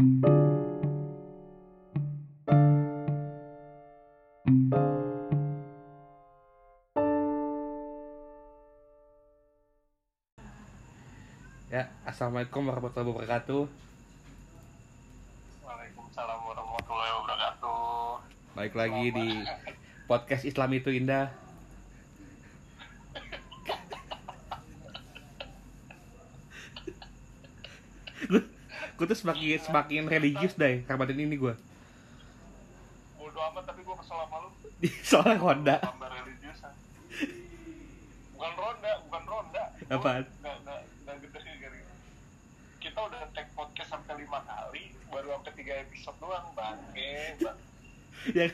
Ya, assalamualaikum warahmatullahi wabarakatuh. Waalaikumsalam warahmatullahi wabarakatuh. Baik lagi di podcast Islam itu indah. gue gue tuh semakin semakin religius deh Ramadan ini gue Bodo amat tapi gue kesel sama lu. soalnya Honda. Bukan ronda, bukan ronda. Gua Apaan? Nggak, gede gini. Kita udah tag podcast sampai lima kali, baru sampai tiga episode doang, bangke. Bang. ya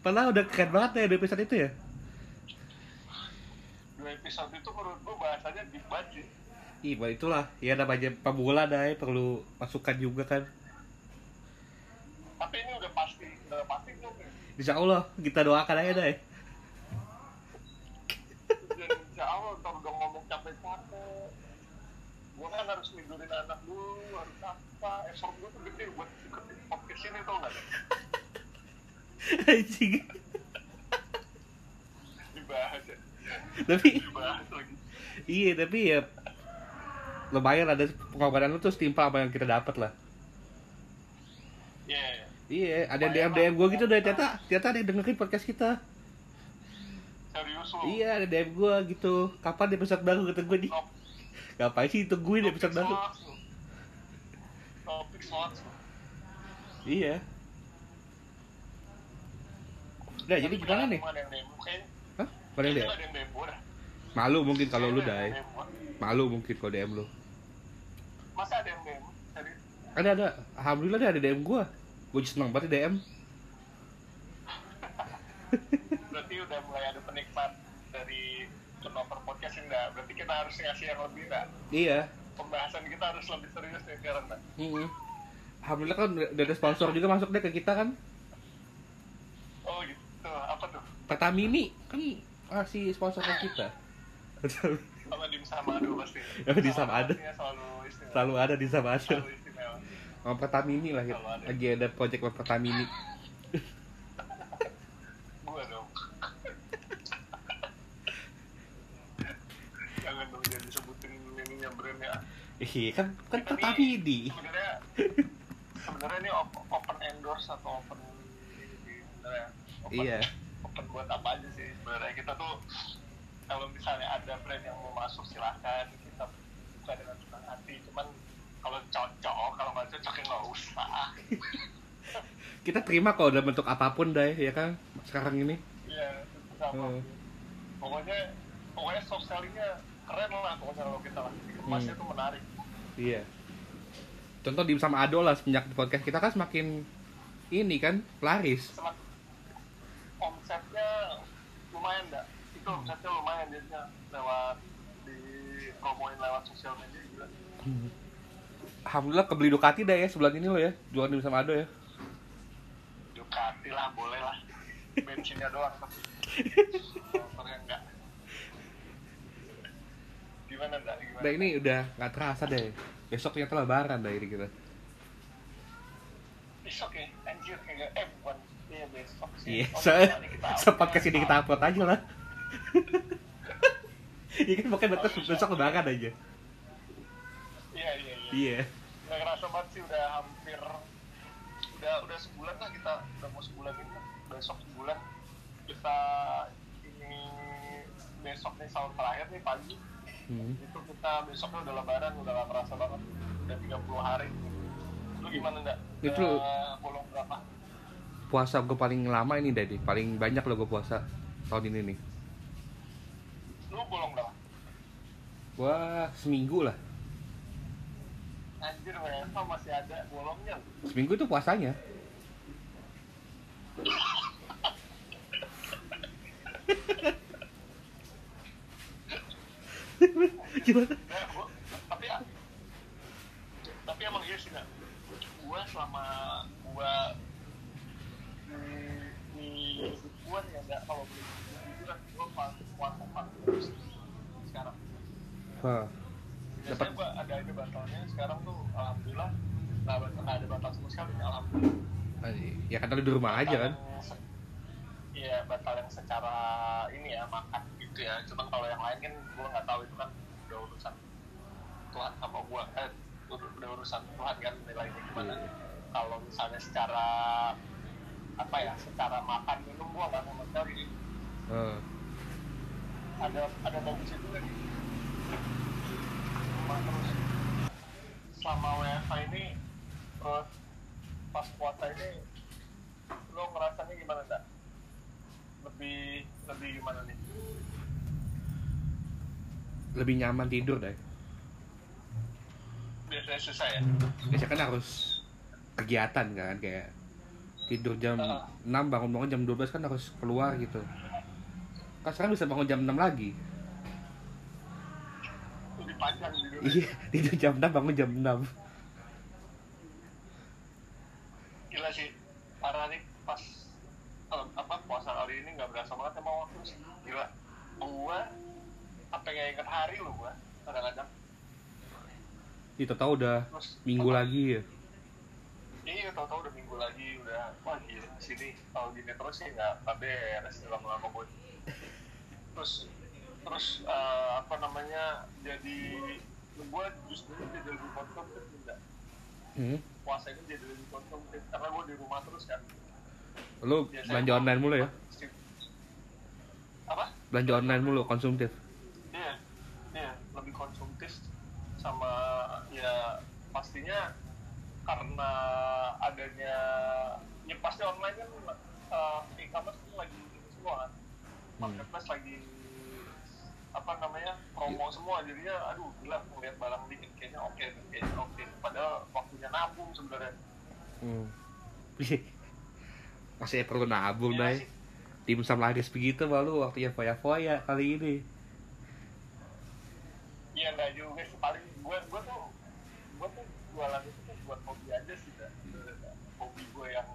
padahal udah keren banget ya episode itu ya Dua episode itu menurut gue bahasanya deep banget sih. Bah, itulah ya namanya pemula deh perlu masukan juga kan Tapi ini udah pasti, udah pasti belum nih. Insya Allah kita doakan aja deh Dan insya Allah ntar udah ngomong capek-capek. Gue kan harus tidurin anak dulu, harus apa. Effort gue tuh gede buat ikutin podcast ini tau gak? anjing Dibahas ya. tapi Dibahas lagi. iya tapi ya lumayan ada pengorbanan lu tuh setimpal apa yang kita dapat lah Iya. iya ada yang DM DM gue gitu deh ternyata ternyata ada yang dengerin podcast kita Serius lu? iya ada DM gue gitu kapan episode baru kata gue nih ngapain sih tungguin episode baru. Topik slots iya Udah, jadi gimana nih? Hah? Dia? ada yang dah. Malu mungkin kalau lu dai. Malu mungkin kalau DM lu. Masa ada yang? Serius? Ada ada. Alhamdulillah deh ada DM gua. Gua seneng banget DM. Berarti udah mulai ada penikmat dari turnover podcast ini dah. Berarti kita harus ngasih yang lebih dah. Iya. Pembahasan kita harus lebih serius nih sekarang dah. Mm-mm. Alhamdulillah kan udah ada sponsor juga masuk deh ke kita kan. Oh gitu. Apa tuh? Pertamini kan masih sponsor ke kita. Sama pasti. Oh, Dim sama Adu. pastinya Selalu istimewa. Selalu ada di sama ada. Selalu istimewa. Sama Pertamini lah. Selalu ada. Lagi ada project sama Pertamini. Gua dong. Jangan dong jangan disebutin ininya brandnya. Iya kan kan Pertamini. Sebenarnya sebenarnya ini op- open endorse atau open. Open, Iya. Open buat apa aja sih sebenarnya kita tuh kalau misalnya ada brand yang mau masuk silahkan kita buka dengan senang hati cuman kalau cocok kalau nggak cocok ya nggak usah Kita terima kalau udah bentuk apa pun deh ya kan sekarang ini. Iya. Hmm. Pokoknya pokoknya soft sellingnya keren lah pokoknya kalau kita lah. Kemasnya Hmm. tuh menarik. Iya. Contoh di sama Ado lah semenjak podcast kita kan semakin ini kan laris. Semak omsetnya lumayan dah. Itu omsetnya lumayan biasanya lewat di promoin lewat sosial media juga. Alhamdulillah kebeli Ducati dah ya sebulan ini lo ya jualan di sama Ado ya. Ducati lah boleh lah. Bensinnya doang tapi. Motornya enggak. Gimana enggak? Gimana? Nah ini udah nggak terasa deh. Besok ternyata lebaran dah ini kita. besok ya anjir kayak eh bukan iya besok sih Iya, Oh, so, upload ke sini kita upload aja lah. Iya kan pokoknya besok besok lebaran aja. iya iya iya Iya. nggak kerasa banget sih udah hampir udah udah sebulan lah kita udah mau sebulan ini besok sebulan kita ini besok nih sahur terakhir nih pagi Hmm. itu kita besoknya udah lebaran udah gak kerasa banget udah 30 hari lu gimana enggak? Itu- bolong berapa? Puasa gue paling lama ini Di. paling banyak lo gue puasa tahun ini nih. lu bolong berapa? Wah seminggu lah. anjir WFH masih ada bolongnya Seminggu itu puasanya. Gimana? Nah, gua, tapi ya, tapi emang iya sih nggak gua selama gua di di gua ada kalau beli itu kan gua pas puasa empat terus sekarang Hah. biasanya gua ada aja batalnya sekarang tuh alhamdulillah nggak ada batas sekali alhamdulillah ya kan lu di rumah aja kan Batal yang se- Iya, batal yang secara ini ya makan gitu ya. Cuman kalau yang lain kan gue nggak tahu itu kan udah urusan Tuhan sama gue. Eh, udah udah urusan Tuhan kan nilainya gimana. Iya. Kalau misalnya secara apa ya, secara makan minum gue nggak sama sekali. Eh, Ada ada bagusnya juga nih. Selama WFH ini terus pas puasa ini lo ngerasanya gimana enggak? Lebih lebih gimana nih? lebih nyaman tidur deh Biasanya susah ya? biasanya kan harus kegiatan kan kayak tidur jam Ah. 6 bangun-bangun jam 12 kan harus keluar gitu kan sekarang bisa bangun jam 6 lagi panjang gitu. iya tidur jam 6 bangun jam 6 Gila sih. Parah nih pas kalau apa puasa kali ini nggak berasa banget emang waktu sih. Gila. Gua apa nggak inget hari lu gua kadang-kadang. itu tau udah Terus minggu apa- lagi ya Iya, tau-tau udah minggu lagi udah wah gila sini kalau gini terus sih nggak nggak beres lama-lama gue. Terus terus eh, apa namanya jadi gue justru jadi lebih konsumtif enggak hmm? puasa ini jadi lebih konsumtif karena gue di rumah terus kan. lu Biasanya belanja online mulu ya Apa? belanja online mulu konsumtif Iya, iya lebih konsumtif sama ya pastinya karena adanya ya pasti online kan uh, e-commerce kan lagi semua kan marketplace lagi apa namanya promo semua. Jadinya aduh gila ngeliat barang dikit kayaknya oke nih, kayaknya oke. Padahal waktunya nabung sebenarnya. Hmm. masih perlu nabung Iya deh sih. dimsum laris begitu malu waktunya foya-foya kali ini. Iya enggak juga sih. Paling gue gue tuh gue tuh jualan itu tuh buat hobi aja sih dah. hobi gue yang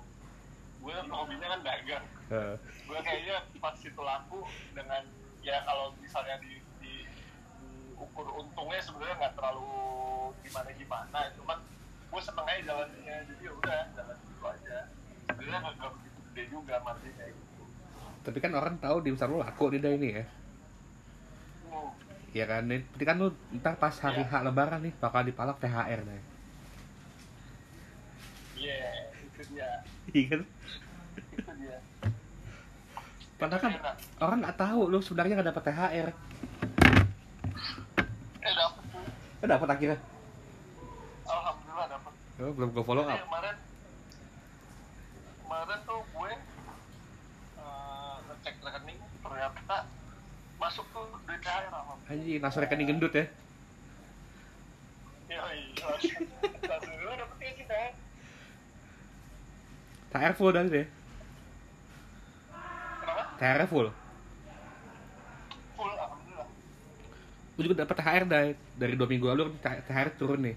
gue kan hobinya kan dagang. Eh, gue kayaknya pas itu laku dengan ya kalau misalnya di, di, ukur untungnya sebenarnya nggak terlalu gimana gimana. Cuman gue seneng aja jalannya. Jadi ya udah jalan itu aja. Sebenarnya nggak begitu gede juga marginnya gitu. Tapi kan orang tahu dimsum lu laku nih ini ya. Ya kan? Nih berarti kan lu ntar pas hari Iya. H lebaran nih bakal dipalak THR nih iya itu dia. Iya kan? itu padahal kan Enak. orang nggak tahu lu sebenarnya nggak dapat THR eh dapet tuh lu dapat akhirnya? Alhamdulillah dapet. Oh, belum gue follow Jadi up. kemarin kemarin tuh gue eh, ngecek rekening ternyata masuk tuh duit THR alhamdulillah. Anjing langsung rekening gendut ya? Ya iya, dulu dapetnya sih THR THR full dah deh Kenapa? THR full? Full, alhamdulillah. Gue juga dapat THR dari dari dua minggu lalu THR turun nih.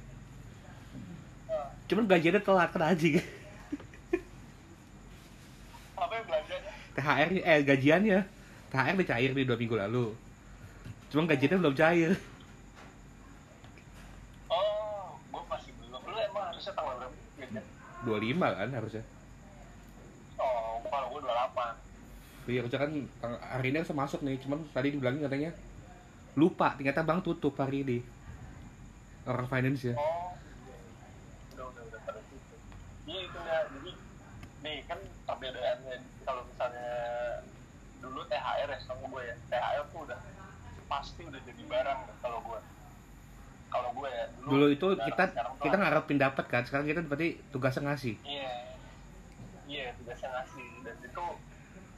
Nah, cuman gajiannya telat kan anjing. Apa yang belanjanya? THR eh gajiannya. THR udah cair nih dua minggu lalu. Cuman gajiannya belum cair. Oh, gue masih belum. Lu emang harusnya tanggal berapa? Gajian? 25 kan harusnya Oh, kalau gue 28 Iya, harusnya kan hari ini harusnya masuk nih, cuman tadi dibilangin katanya lupa, ternyata bank tutup hari ini. Orang finance ya. Oh, udah udah udah pada situ. Iya itu ya. Jadi nih kan perbedaannya kalau misalnya dulu THR ya sama gue ya. THR tuh udah pasti udah jadi barang kalau gue. Kalau gue ya Dulu itu barang, kita sekarang kita ngarepin dapat kan, sekarang kita berarti tugasnya ngasih. Iya, iya tugasnya ngasih dan itu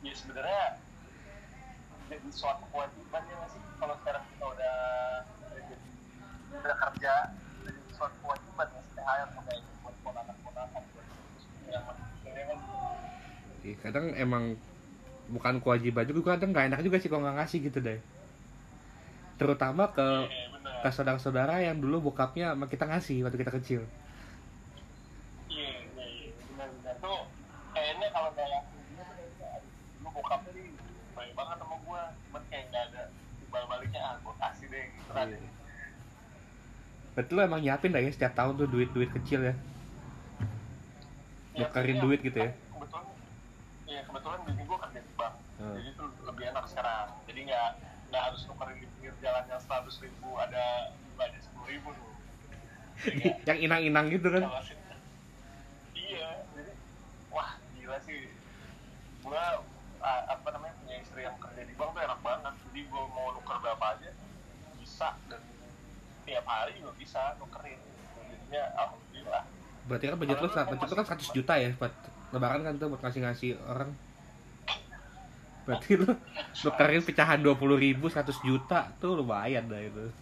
ya sebenarnya jadi suatu kewajiban ya nggak sih kalau sekarang kita udah udah kerja jadi suatu kewajiban ya sih sampai itu buat ponakan-ponakan buat yang Iya, kadang emang bukan kewajiban juga, kadang nggak enak juga sih kalau nggak ngasih gitu deh. Terutama ke iya ke saudara-saudara yang dulu bokapnya sama kita ngasih waktu kita kecil. iya iya iya benar-benar tuh kayaknya kalau nggak yakin dia tuh kayaknya aduh, lu bokapnya nih baik banget sama gua cuman kayak nggak ada timbal baliknya ah gua kasih deh gitu kan Iya. Betul lu emang nyiapin dah ya setiap tahun tuh duit-duit kecil ya. nukerin iya, duit gitu ya? Kebetulan iya kebetulan bini gue kerja di bank. Hmm. jadi itu lebih enak sekarang. Jadi nggak nggak harus nukerin di pinggir jalan yang seratus ribu ada ada sepuluh ribu tuh. Nggak- yang inang-inang gitu kan? Sih- iya jadi wah gila sih. Gua apa namanya punya istri yang kerja di bank tuh enak banget. Jadi gua mau nuker berapa aja bisa dan tiap hari juga bisa nukerin. Jadinya alhamdulillah. Berarti kan budget lu budget lu kan 100 juta ya buat lebaran kan tuh buat ngasih-ngasih orang. Berarti lu nukerin pecahan 20 ribu 100 juta tuh lumayan dah itu.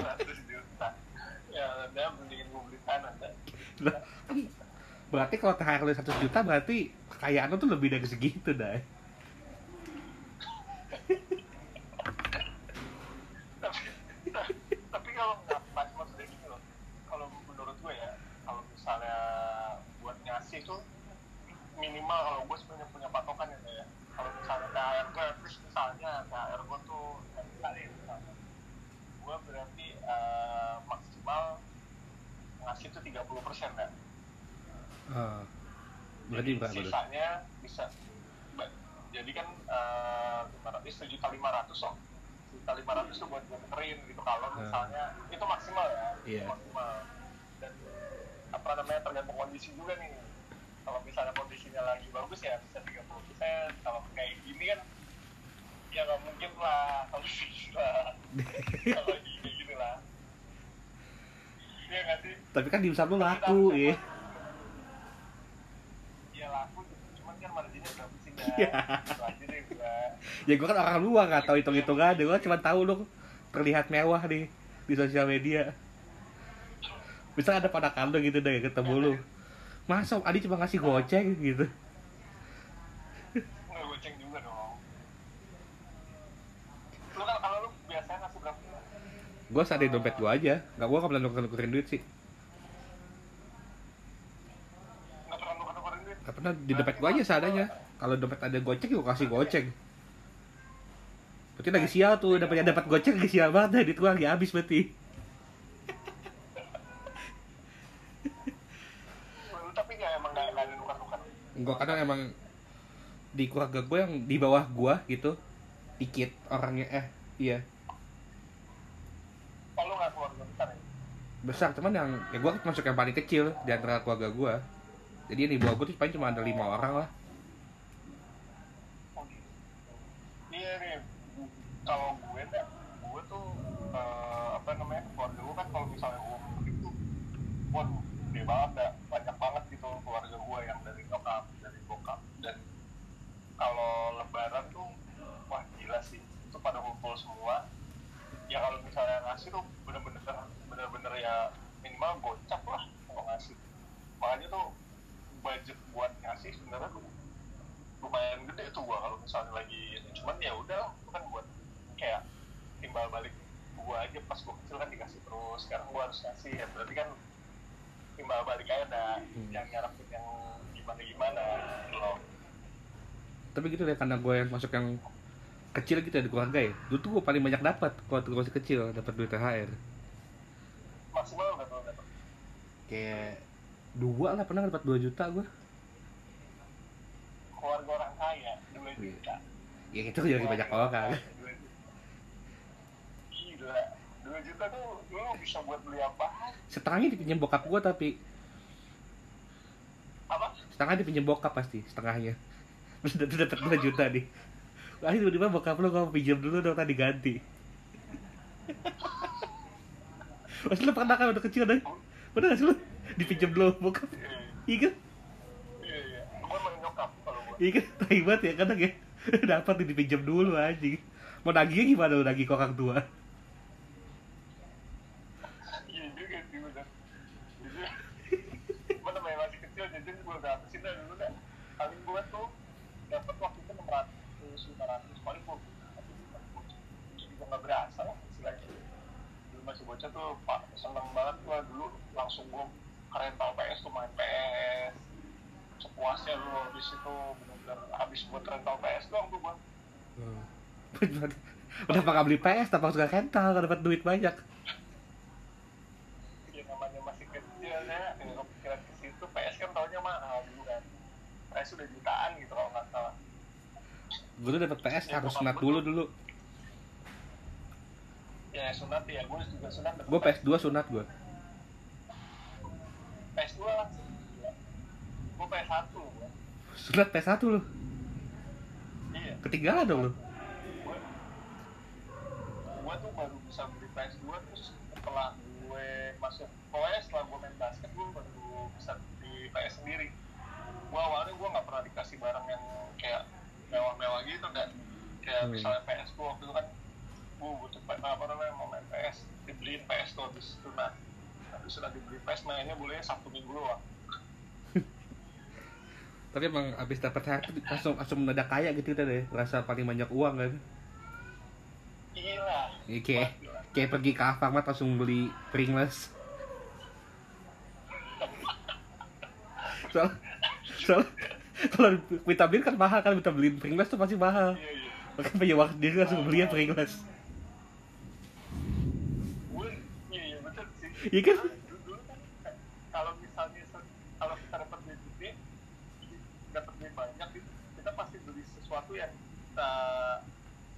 100 juta. Ya mendingin beli tanah berarti kalau THR lu 100 juta berarti kekayaan lu tuh lebih dari segitu dah tapi tapi kalau nggak pas maksudnya gini loh kalau menurut gue ya kalau misalnya buat ngasih tuh minimal kalau gue sebenarnya punya patokan ya ya. Kalau misalnya THR gue terus misalnya THR gue tuh kali misalnya gue berarti eh, maksimal ngasih tuh 30 persen Ah, berarti berapa tuh? sisanya bisa jadi kan eh, lima ratus sejuta lima ratus loh sejuta lima ratus tuh buat gue gitu. Kalau Hmm. misalnya itu maksimal ya itu maksimal. Dan apa namanya tergantung kondisi juga nih kalau misalnya kondisinya lagi bagus ya bisa 30 persen. Kalau kayak gini kan ya nggak mungkin lah kalau bisa. Kalau gini gini lah iya nggak sih? Tapi kan dimsum lu laku ya Iya laku, cuman kan marginnya berapa sih ya? Iya. Itu aja deh gua. ya gua kan orang luar nggak tahu hitung hitungan gua cuma tahu lu terlihat mewah nih di sosial media. Bisa ada ponakan lu gitu deh ketemu lu masa Adi cuma ngasih goceng gitu Nggak goceng juga dong. Lu kan kalau lu biasanya ngasih berapa? gua sadar dompet gua aja nggak gua nggak pernah nuker nukerin duit sih Nggak pernah nukerin duit? nggak pernah di dompet gua aja seadanya kalau dompet ada goceng gua kasih goceng berarti lagi sial tuh dapatnya dapat goceng lagi sial banget dah, duit gua lagi habis berarti Lu tapi nggak emang nggak nggak ada gua kadang emang di keluarga gue yang di bawah gua gitu dikit orangnya eh iya. Oh lu nggak keluarga besar ya? besar cuman yang ya gua masuk yang paling kecil di antara keluarga gua. Jadi yang di bawah gua tuh paling cuma ada lima orang lah Oh, gitu. Iya nih, kalau gue dah, gue tuh eh, apa namanya keluarga gue kan kalau misalnya gue mudik tuh, waduh, gede banget dah, banyak banget gitu keluarga gue yang dari nyokap, dari bokap, dan kalau lebaran tuh, wah gila sih, itu pada kumpul semua. Ya kalau misalnya ngasih tuh bener-bener bener-bener ya minimal gocap lah kalau ngasih. Makanya tuh budget buat ngasih sebenarnya tuh lumayan gede tuh gua kalau misalnya lagi cuman ya udah itu kan buat kayak timbal balik gua aja pas gua kecil kan dikasih terus sekarang gua harus ngasih ya berarti kan timbal balik aja dah Hmm. yang nyarapin yang gimana gimana loh tapi gitu deh karena gue yang masuk yang kecil gitu ya di keluarga ya. Dulu tuh gue paling banyak dapat waktu gue masih kecil dapat duit THR maksimal tuh dapat kayak dua lah pernah dapat 2 juta gue keluarga orang kaya dua Iya. juta. Ya itu jadi banyak orang. Dua gila dua juta tuh lu bisa buat beli apa? Setengahnya dipinjam bokap gue tapi. Apa? Setengah dipinjam bokap pasti setengahnya. Terus udah dapat 2 juta nih Wah, tiba-tiba bokap lo kamu pinjam dulu dong tadi ganti Mas lu pernah kan udah kecil deh Pernah gak sih lu? Dipinjam dulu bokap. Iya, Iya. Kan? iya iya. Kalau Iya kan? Tai banget ya kadang ya. Dapat dipinjam dulu anjing. Mau nagihnya gimana lu? Nagih ke orang tua? tuh pak seneng banget gua dulu. Langsung gue tau PS tuh main PS. Sepuasnya lu habis itu bener-bener habis buat rental PS doang tuh bang hmm. udah pakai beli PS? Tapi harus rental? Gak dapat duit banyak. Ya namanya masih kecil ya. ya Kepikiran ke situ. PS kan tahunya mahal dulu kan. PS udah jutaan gitu kalau nggak salah. Gue tuh dapat PS ya, harus senat dulu dulu ya sunat ya. Gue juga sunat. Gue PS2 sunat gue PS2 langsung. Gue PS1 gua. sunat PS1 lu? Iya. Ketinggalan dong lu. Gue gue tuh baru bisa beli PS2 terus setelah gue masuk pokoknya setelah gue main basket gue baru bisa beli PS sendiri. Gue awalnya gue nggak pernah dikasih barang yang kayak mewah-mewah gitu kan. Kayak Hmm. misalnya PS gue waktu itu kan gue butuh apa namanya mau main PS dibeliin PS tuh habis itu nah. Habis sudah dibeli PS mainnya boleh sabtu minggu doang tapi emang abis dapet HP langsung langsung mendadak kaya gitu kita deh rasa paling banyak uang kan? Iya, kayak kayak pergi ke Alfamart langsung beli Pringles. Soal soal kalau vitamin kan mahal kan kita beliin Pringles tuh pasti mahal. Iya iya. Makanya punya uang sendiri langsung beli ya Pringles gue iya iya betul sih Iya kan? dulu, kan kalau misalnya kalau kita dapat duit gede dapat duit banyak gitu kita pasti beli sesuatu yang kita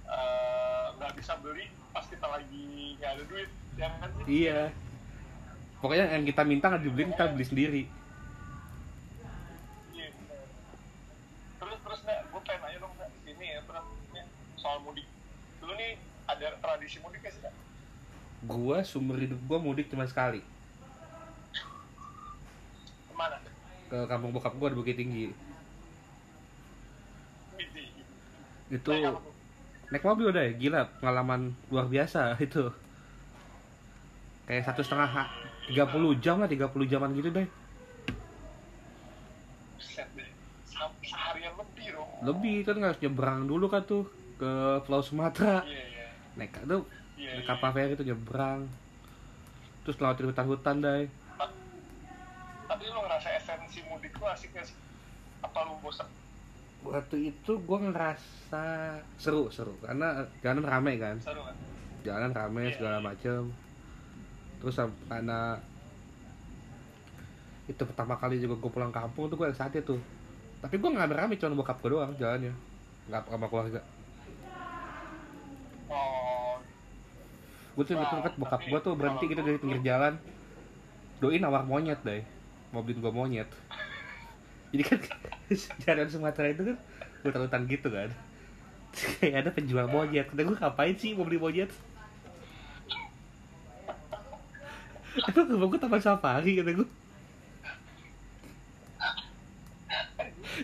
eh, nggak bisa beli pas kita lagi nggak ada duit ya kan sih iya pokoknya yang kita minta nggak dibeliin kita beli sendiri Iya, bener. terus terus nggak gue pengen nanya dong ini ya soal mudik dulu nih ada tradisi mudik nggak sih Kak? Gua sumber hidup gua mudik cuma sekali. Ke mana? Ke kampung bokap gua di Bukit Tinggi. Itu Naik mobil udah ya gila pengalaman luar biasa itu. Kayak satu setengah ha- 30 jam lah 30 jaman gitu deh. Deh seharian lebih dong. Lebih kan harus nyebrang dulu kan tuh ke Pulau Sumatera. Iya iya. Naik. Kapal feri tuh nyebrang terus lewatin hutan-hutan deh tapi lu ngerasa esensi mudik lu asik gak sih? Apa lu bosan? waktu itu gua ngerasa seru seru karena jalanan rame kan Seru kan? jalan rame Iya, segala iya. macem terus karena itu pertama kali juga gue pulang kampung tuh gue excited tuh tapi gue nggak rame cuma bokap gue doang jalannya nggak sama keluarga Oh, gue tuh betul kan bokap gue tuh berhenti gitu dari pinggir jalan. Doi nawar monyet deh mau beliin gue monyet. Jadi kan jalan Sumatera itu kan hutan-hutan gitu kan. Kayak ada penjual monyet. Kata gue ngapain sih mau beli monyet? Emang rumah gue taman safari kata gue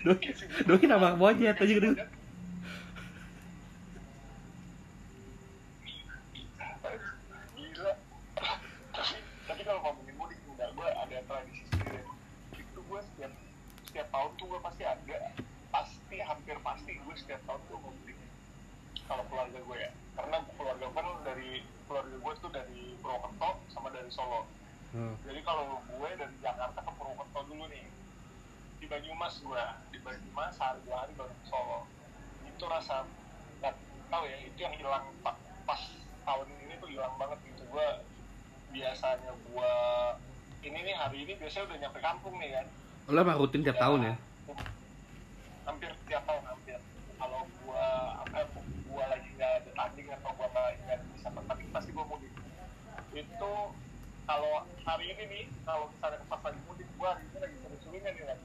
Doi, doi nawar monyet aja gitu gila. tapi, tapi kalau ngomongin mudik, enggak, gue ada tradisi sendiri. Itu gue setiap setiap tahun tuh gue pasti ada, pasti hampir pasti gue setiap tahun tuh mudik. Kalau keluarga gue ya, karena keluarga gue kan dari keluarga gue tuh dari Purwokerto sama dari Solo. Hmm. Jadi kalau gue dari Jakarta ke Purwokerto dulu nih, di Banyumas gue, di Banyumas hari dua hari baru ke Solo. Itu rasa nggak tahu ya, itu yang hilang pa- pas tahun ini tuh hilang banget gitu. Gue biasanya gue ini nih hari ini biasanya udah nyampe kampung nih kan. Lo emang rutin tiap tahun ya? Hampir tiap tahun hampir. Kalau gue eh, gua lagi nggak ada tanding atau gue nggak bisa bertanding pasti gue mudik. Itu kalau hari ini nih kalau misalnya pas lagi mudik gue hari ini lagi seru-serunya nih kan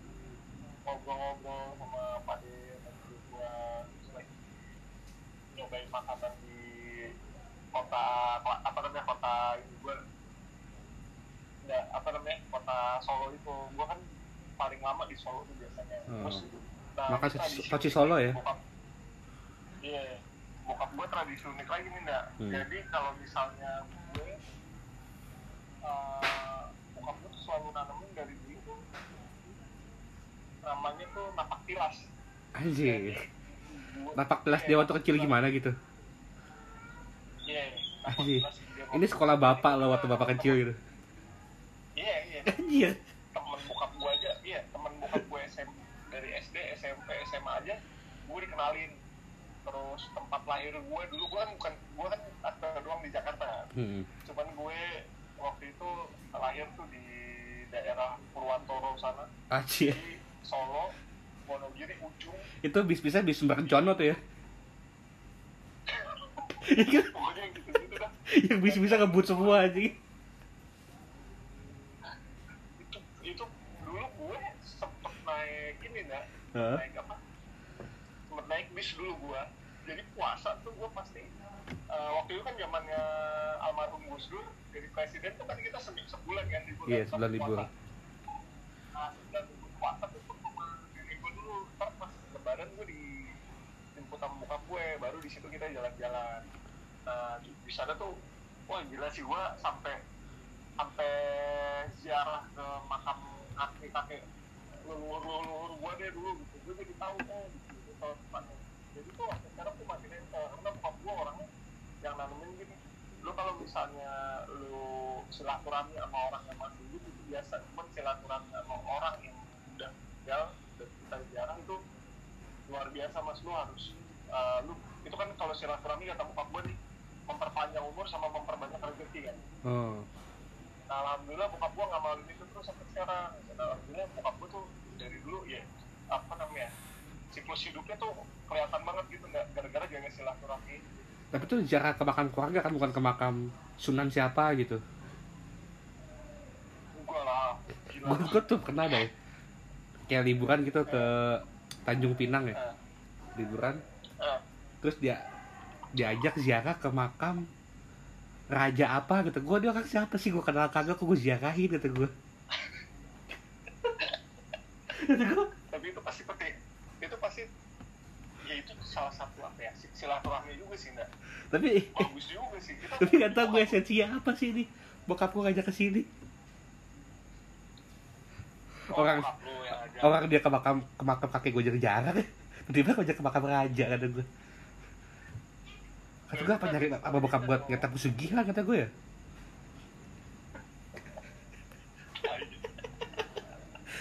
ngobrol-ngobrol sama Pak De dan gue lagi nyobain makanan di kota apa namanya kota ini gue nggak apa namanya kota Solo itu gue kan paling lama di Solo tuh biasanya Hmm. terus nah, soci unik Solo ya? bokap iya. Bokap gue tradisi unik lagi nih nggak Hmm. jadi kalau misalnya gue eh, bokap gue tuh selalu nanemin dari dulu. Namanya tuh napak tilas. Anjir. Gua- Napak kelas dia waktu kecil gimana gitu? Iya Anjir. Ini sekolah bapak lo waktu bapak kecil gitu. Iya iya. Anjir. Temen bokap gue aja. Iya temen bokap gue SM dari SD SMP SMA aja gue dikenalin tempat lahir gue dulu gue kan bukan gue kan aktor doang di Jakarta hmm. cuman gue waktu itu lahir tuh di daerah Purwantoro sana Anjir di Solo Wonogiri ujung Itu bis-bisnya bis Merjono tuh ya. Iya kan? pokoknya yang dah yang bis-bisa ngebut semua aja. itu itu dulu gue sempet naik ini nak Hah? naik apa sempet naik bis dulu gue jadi puasa tuh gue pasti eh, waktu itu kan zamannya almarhum Gus Dur jadi presiden tuh kan kita seminggu sebulan kan libur. Iya, kan, sebulan libur. nah sebulan libur puasa tuh nenek gue dulu. Ntar pas lebaran gue di jemput sama bokap gue baru di situ kita jalan-jalan. Nah di, di sana tuh wah gila sih gue sampai sampai ziarah ke makam kakek kakek leluhur leluhur gue deh dulu gitu. Gue jadi tahu oh gitu gitu tempatnya jadi tuh sampai sekarang tuh masih nempel karena bokap gue orangnya yang nanemin gini lu kalau misalnya lu silaturahmi sama orang yang masih hidup itu biasa cuman silaturahmi sama orang yang udah meninggal dan kita jarang itu luar biasa mas lu harus eh, lu itu kan kalau silaturahmi kata bokap gue nih memperpanjang umur sama memperbanyak rezeki kan Oh. Nah, alhamdulillah bokap gua nggak maluin itu terus sampai sekarang. Dan alhamdulillah bokap gua tuh dari dulu ya apa namanya siklus hidupnya tuh kelihatan banget gitu nggak gara-gara jaga silaturahmi. Tapi tuh jarak ke makam keluarga kan bukan ke makam Sunan siapa gitu. Gua lah. Gue gue tuh pernah deh. Kayak liburan gitu ke Tanjung Pinang ya. Eh, Liburan. eh, Terus dia diajak ziarah ke makam raja apa gitu. Gue dia orang siapa sih gue kenal kagak kok gue ziarahin gitu gue. tapi itu pasti penting. Itu pasti ya itu salah satu apa ya si- silaturahmi juga sih enggak Tapi bagus juga sih kita tapi gak tau gue esensinya apa sih ini. Bokap gue ngajak ke sini. orang- yang aja. Orang dia ke makam ke makam kakek gue jadi jarang. Tiba-tiba gue ajak ke makam raja kata gue. Kata gue apa nyari apa bokap gue ngetek pesugihan kata gue ya.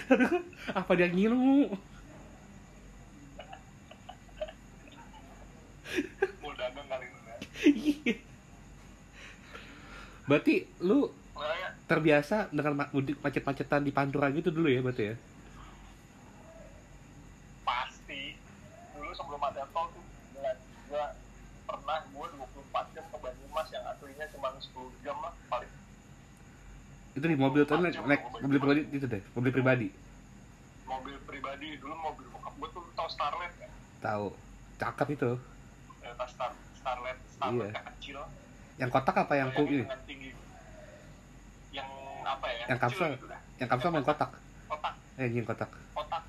Aduh, apa dia ngilmu? mau dagang kali ini Nak. Iya. Berarti lu terbiasa dengan mudik macet-macetan di Pantura gitu dulu ya berarti ya? pasti dulu sebelum ada tol tuh gua pernah gua 24 jam ke Banyumas yang aslinya cuma 10 jam lah paling Itu di mobil tuh naik, naik mobil pribadi itu deh, mobil pribadi. mobil pribadi dulu mobil bokap gua tuh tau Starlet kan Tahu. Cakep itu. Toyota Star Starlet Iya. yang kecil Yang kotak apa yang ku Bayangin ini? dengan tinggi yang apa ya Yang kapsul. gitu dah. Yang kapsul yang kotak. kotak Eh, yang kotak. kotak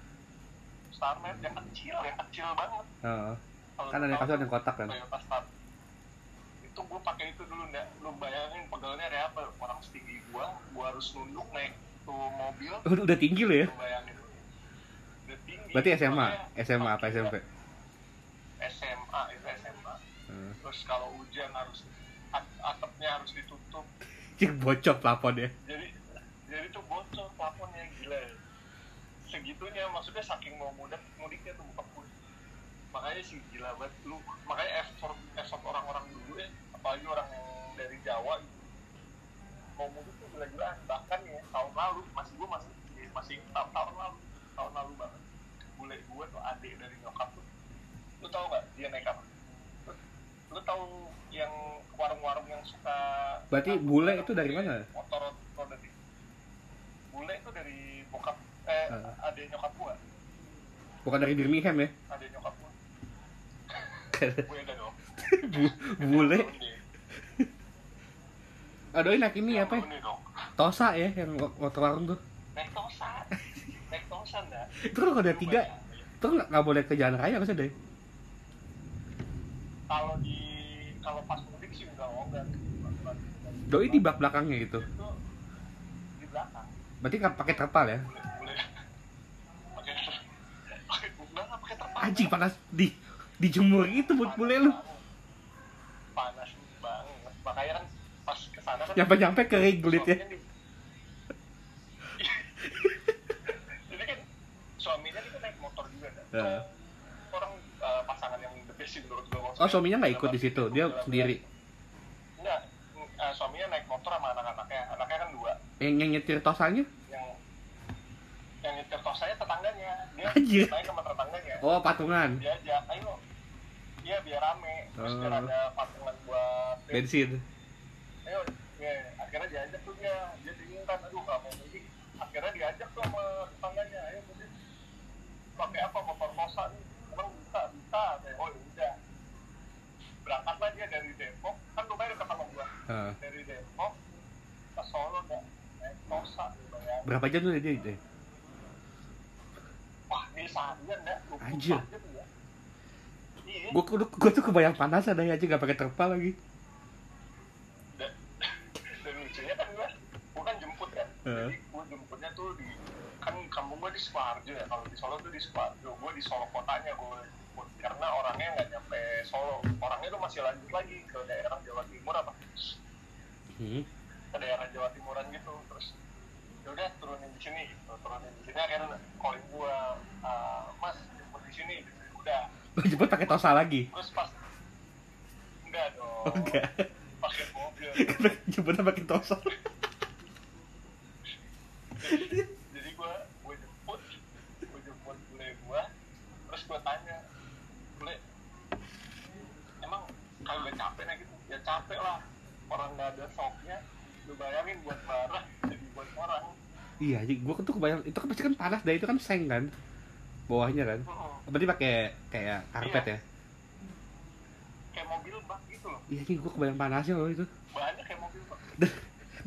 Starlet yang kecil yang kecil banget Heeh. Kalau Kan ada yang kapsul ada yang kotak kan. Itu gue pakai itu dulu ndak lu bayangin pegelnya kayak apa orang setinggi gua gua harus nunduk naik tuh mobil Udah, udah tinggi lo ya? lu bayangin udah tinggi Berarti SMA, SMA apa SMP? SMA itu SMA Hmm. Terus kalau hujan harus at- atapnya harus ditutup. Cik bocor plafonnya. jadi jadi tuh bocor plafonnya gila. Ya. segitunya maksudnya saking mau mudik mudiknya tuh buka pun makanya sih gila banget. Lu makanya effort effort orang-orang dulu ya apalagi orang yang dari Jawa gitu. Mau mudik tuh gila-gilaan. Bahkan ya tahun lalu masih gua masih masih tahun, tahun lalu tahun lalu banget. Bule gue tuh adik dari nyokap tuh. Lu tau gak dia naik apa lu tau yang warung-warung yang suka Berarti bule itu dari mana? motor roda bule itu dari bokap eh Ah. adik nyokap gua Bukan dari Birmingham ya? adik nyokap gua ada dong Bu- bule. Aduh, ini naik ini apa ya? Tosa ya, yang motor warung tuh. naik tosan naik tosan dah Itu kan kalau ada tiga, itu nggak boleh ke jalan raya maksudnya deh. kalau di kalau pas mudik sih udah enggak Doi di bak belakangnya gitu. itu di belakang Berarti nggak pakai terpal ya? Anjing panas di dijemur itu buat bule lu. panas banget makanya kan pas ke sana kan Nyampe-nyampe kering kulit ya. di- jadi kan suaminya itu naik motor juga kan Ya. orang eh, pasangan yang the best sih menurut gue Oh suaminya nggak ikut di situ, dia sendiri. enggak. Eh, suaminya naik motor sama anak-anaknya. Anaknya kan dua. Yang, yang nyetir tosanya? yang yang nyetir tos saya tetangganya. Dia Anjir. naik sama tetangganya. Oh patungan. Diajak ayo. Iya biar rame. Terus biar Oh. ada patungan buat bensin. Ayo ya akhirnya diajak tuh dia. Dia bingung kan aduh nggak mau mudik akhirnya diajak tuh sama tetangganya. Ayo mudik pakai apa? Motor kosa nih emang bisa bisa kayak oh ya udah berangkatlah dia dari Depok kan lumayan dekat dari Depok ke Solo dah naik kosa gitu ya berapa jam tuh dia itu wah ini seharian dah 24 Anjir. ya gua, gua, gua tuh kebayang panas ada aja nggak pakai terpal lagi. Dan, dan lucunya kan gue gue kan jemput kan Heeh. jadi gue jemputnya tuh di kan kampung gue di Sukoharjo ya. Kalau di Solo tuh di Sukoharjo gue di Solo kotanya gue karena orangnya nggak nyampe Solo. Orangnya tuh masih lanjut lagi ke daerah Jawa Timur apa? Hmm. ke daerah Jawa Timuran gitu. Terus yaudah turunin di sini gitu. turunin di sini akhirnya calling gue "Ah, mas jemput di sini. Gitu. udah. Lo jemput pakai tosa lagi? Terus pas enggak dong. Oh, enggak. Pakai mobil. Jemputnya pakai tosa jadi gue gue jemput gue jemput bule gue terus gue tanya bule emang kalau gak capek nah gitu ya capek lah. Orang gak ada shocknya lu bayangin buat marah jadi buat orang iya jadi gua tuh kebayang itu kan pasti kan panas dah itu kan seng kan? Bawahnya kan? Hmm, berarti pakai kayak karpet ya? Kayak mobil bak gitu loh. Iya jadi gua kebayang panasnya loh itu. Banyak kayak mobil bak.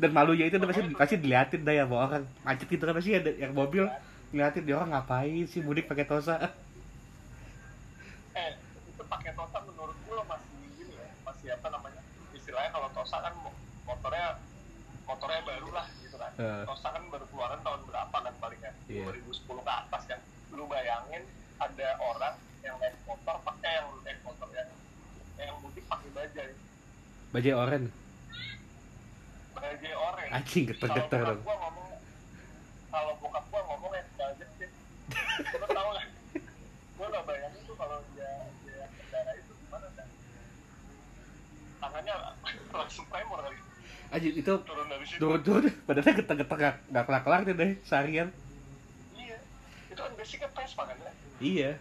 Dan malunya itu pasti pasti diliatin dah ya sama orang. Macet gitu kan pasti ada yang mobil ngeliatin dia orang ngapain sih mudik pakai tosa eh itu pakai tosa menurut gue masih gini ya masih apa namanya istilahnya kalau tosa kan mo- motornya motornya baru lah gitu kan. Eh. tosa kan baru keluaran tahun berapa kan palingnya Iya. 2010 ke atas kan. Lu bayangin ada orang yang naik motor pakai yang naik motor yang yang mudik pakai bajai bajai oren. Bajai orange anjing geter-geter kalau dong bokap gua ngomong kalau bokap gua ngomong ya sih lu tau gak gua gak bayangin tuh kalau dia dia kendara itu gimana dah tangannya langsung tremor kali. Anjing itu turun dari situ turun-turun. Badannya geter-geter gak, gak kelar-kelar tuh deh seharian. Iya. Itu kan basicnya Vespa kan ya? Iya.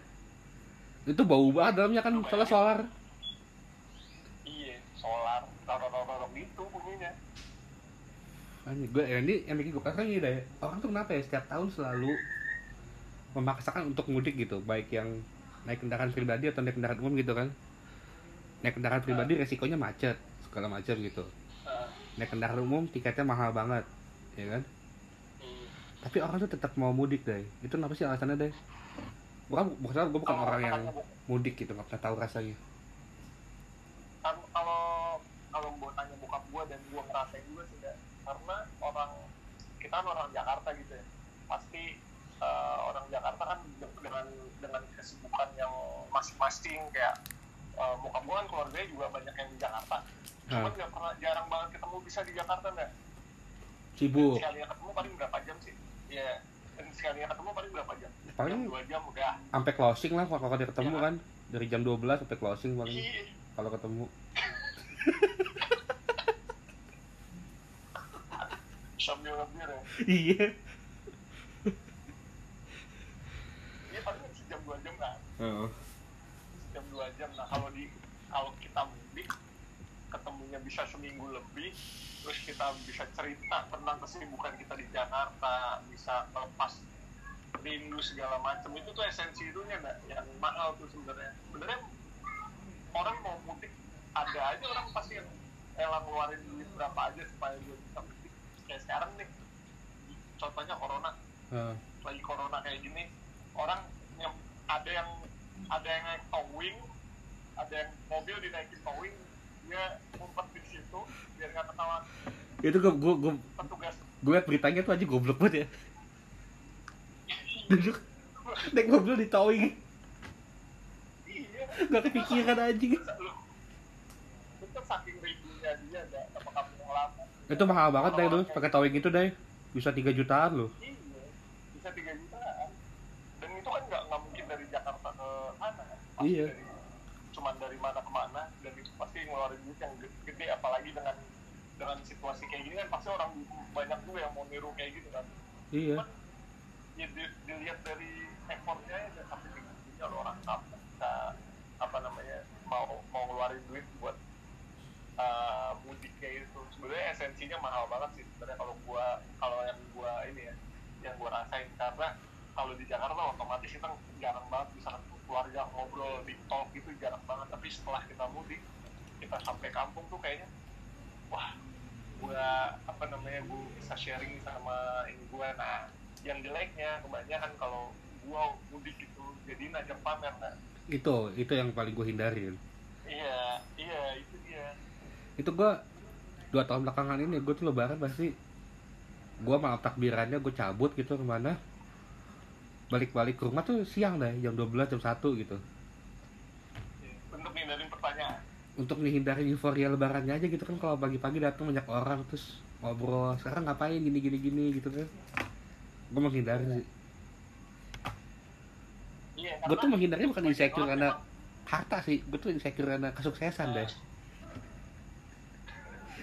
Itu bau banget dalamnya kan soalnya solar. Iya solar. Rorok-rorok gitu bunyinya. Anjing, gue ya ini yang bikin gue kesel ini deh orang tuh kenapa ya setiap tahun selalu memaksakan untuk mudik gitu? Baik yang naik kendaraan pribadi atau naik kendaraan umum gitu kan naik kendaraan pribadi resikonya macet segala macam gitu. Nah, naik kendaraan umum tiketnya mahal banget ya kan? Hmm. tapi orang tuh tetap mau mudik deh itu kenapa sih alasannya deh bukan bukan gue bukan orang yang mudik gitu nggak pernah tahu rasanya. Kalau kalau gua tanya bokap gua dan gua ngerasain juga sih karena orang kita kan orang Jakarta gitu ya. Pasti eh, orang Jakarta kan de- dengan dengan kesibukan yang masing-masing kayak eh, bokap gua kan keluarganya juga banyak yang di Jakarta. Cuman Hah. nggak pernah jarang banget ketemu bisa di Jakarta nggak sibuk? Sekalinya ketemu paling berapa jam sih? Iya. Dan sekalinya ketemu paling berapa jam? Paling jam dua jam udah. sampai closing lah kalau dia ketemu Iya. kan. Dari jam 12 sampai closing paling Ih, kalau ketemu. Sambil ngebir ya. Iya. Iya paling sejam dua jam kan Heeh. jam dua jam. Nah kalau di kalau kita mudik ketemunya bisa seminggu lebih terus kita bisa cerita tentang kesibukan kita di Jakarta bisa lepas rindu segala macam. Itu tuh esensi itunya mbak yang mahal tuh sebenarnya. Sebenarnya orang mau mudik ada aja orang pasti yang rela ngeluarin duit berapa aja supaya dia bisa mudik. Kayak sekarang nih contohnya corona. Heeh. lagi corona kayak gini orang yang ada yang ada yang naik towing ada yang mobil dinaikin towing dia ngumpet di situ biar nggak ketahuan. Itu gue gue gue petugas. gue liat beritanya tuh aja goblok banget ya. Duduk naik mobil di towing. Iya. Gak kepikiran lu itu saking rindunya dia ada sama kamu yang lama. Itu mahal banget deh tuh pakai towing itu deh bisa 3 jutaan loh iya bisa tiga jutaan dan itu kan nggak nggak mungkin dari Jakarta ke mana kan Pasti Iya. dari- cuman dari mana ke mana dan itu pasti ngeluarin duit yang ge- gede apalagi dengan dengan situasi kayak gini kan pasti orang banyak juga yang mau niru kayak gitu kan. Iya. Ya di- dilihat dari effortnya ya sampai segitunya lo orang kampung bisa apa namanya mau mau ngeluarin duit buat uh, mudik kayak itu sebenarnya esensinya mahal banget sih sebenarnya kalau gua kalau yang gua ini ya yang gua rasain. Karena kalau di Jakarta otomatis kita jarang banget bisa keluarga ngobrol di talk gitu jarang banget. Tapi setelah kita mudik kita sampai kampung tuh kayaknya wah gua apa namanya gua bisa sharing sama ini gua. Nah yang jeleknya kebanyakan kalau gua mudik gitu jadi ngajak pamer nah itu itu yang paling gue hindarin iya iya itu dia. Itu gue dua tahun belakangan ini gue tuh lebaran pasti gue malam takbirannya gue cabut gitu ke mana balik-balik ke rumah tuh siang deh jam 12 jam 1 gitu. Untuk ngindarin pertanyaan? Untuk menghindari euforia lebarannya aja gitu kan kalau pagi-pagi datang banyak orang terus ngobrol sekarang ngapain? Gini gini gini gitu kan. Gue menghindari sih. Iya gue tuh menghindari bukan insecure karena harta sih. Gue tuh insecure karena kesuksesan deh.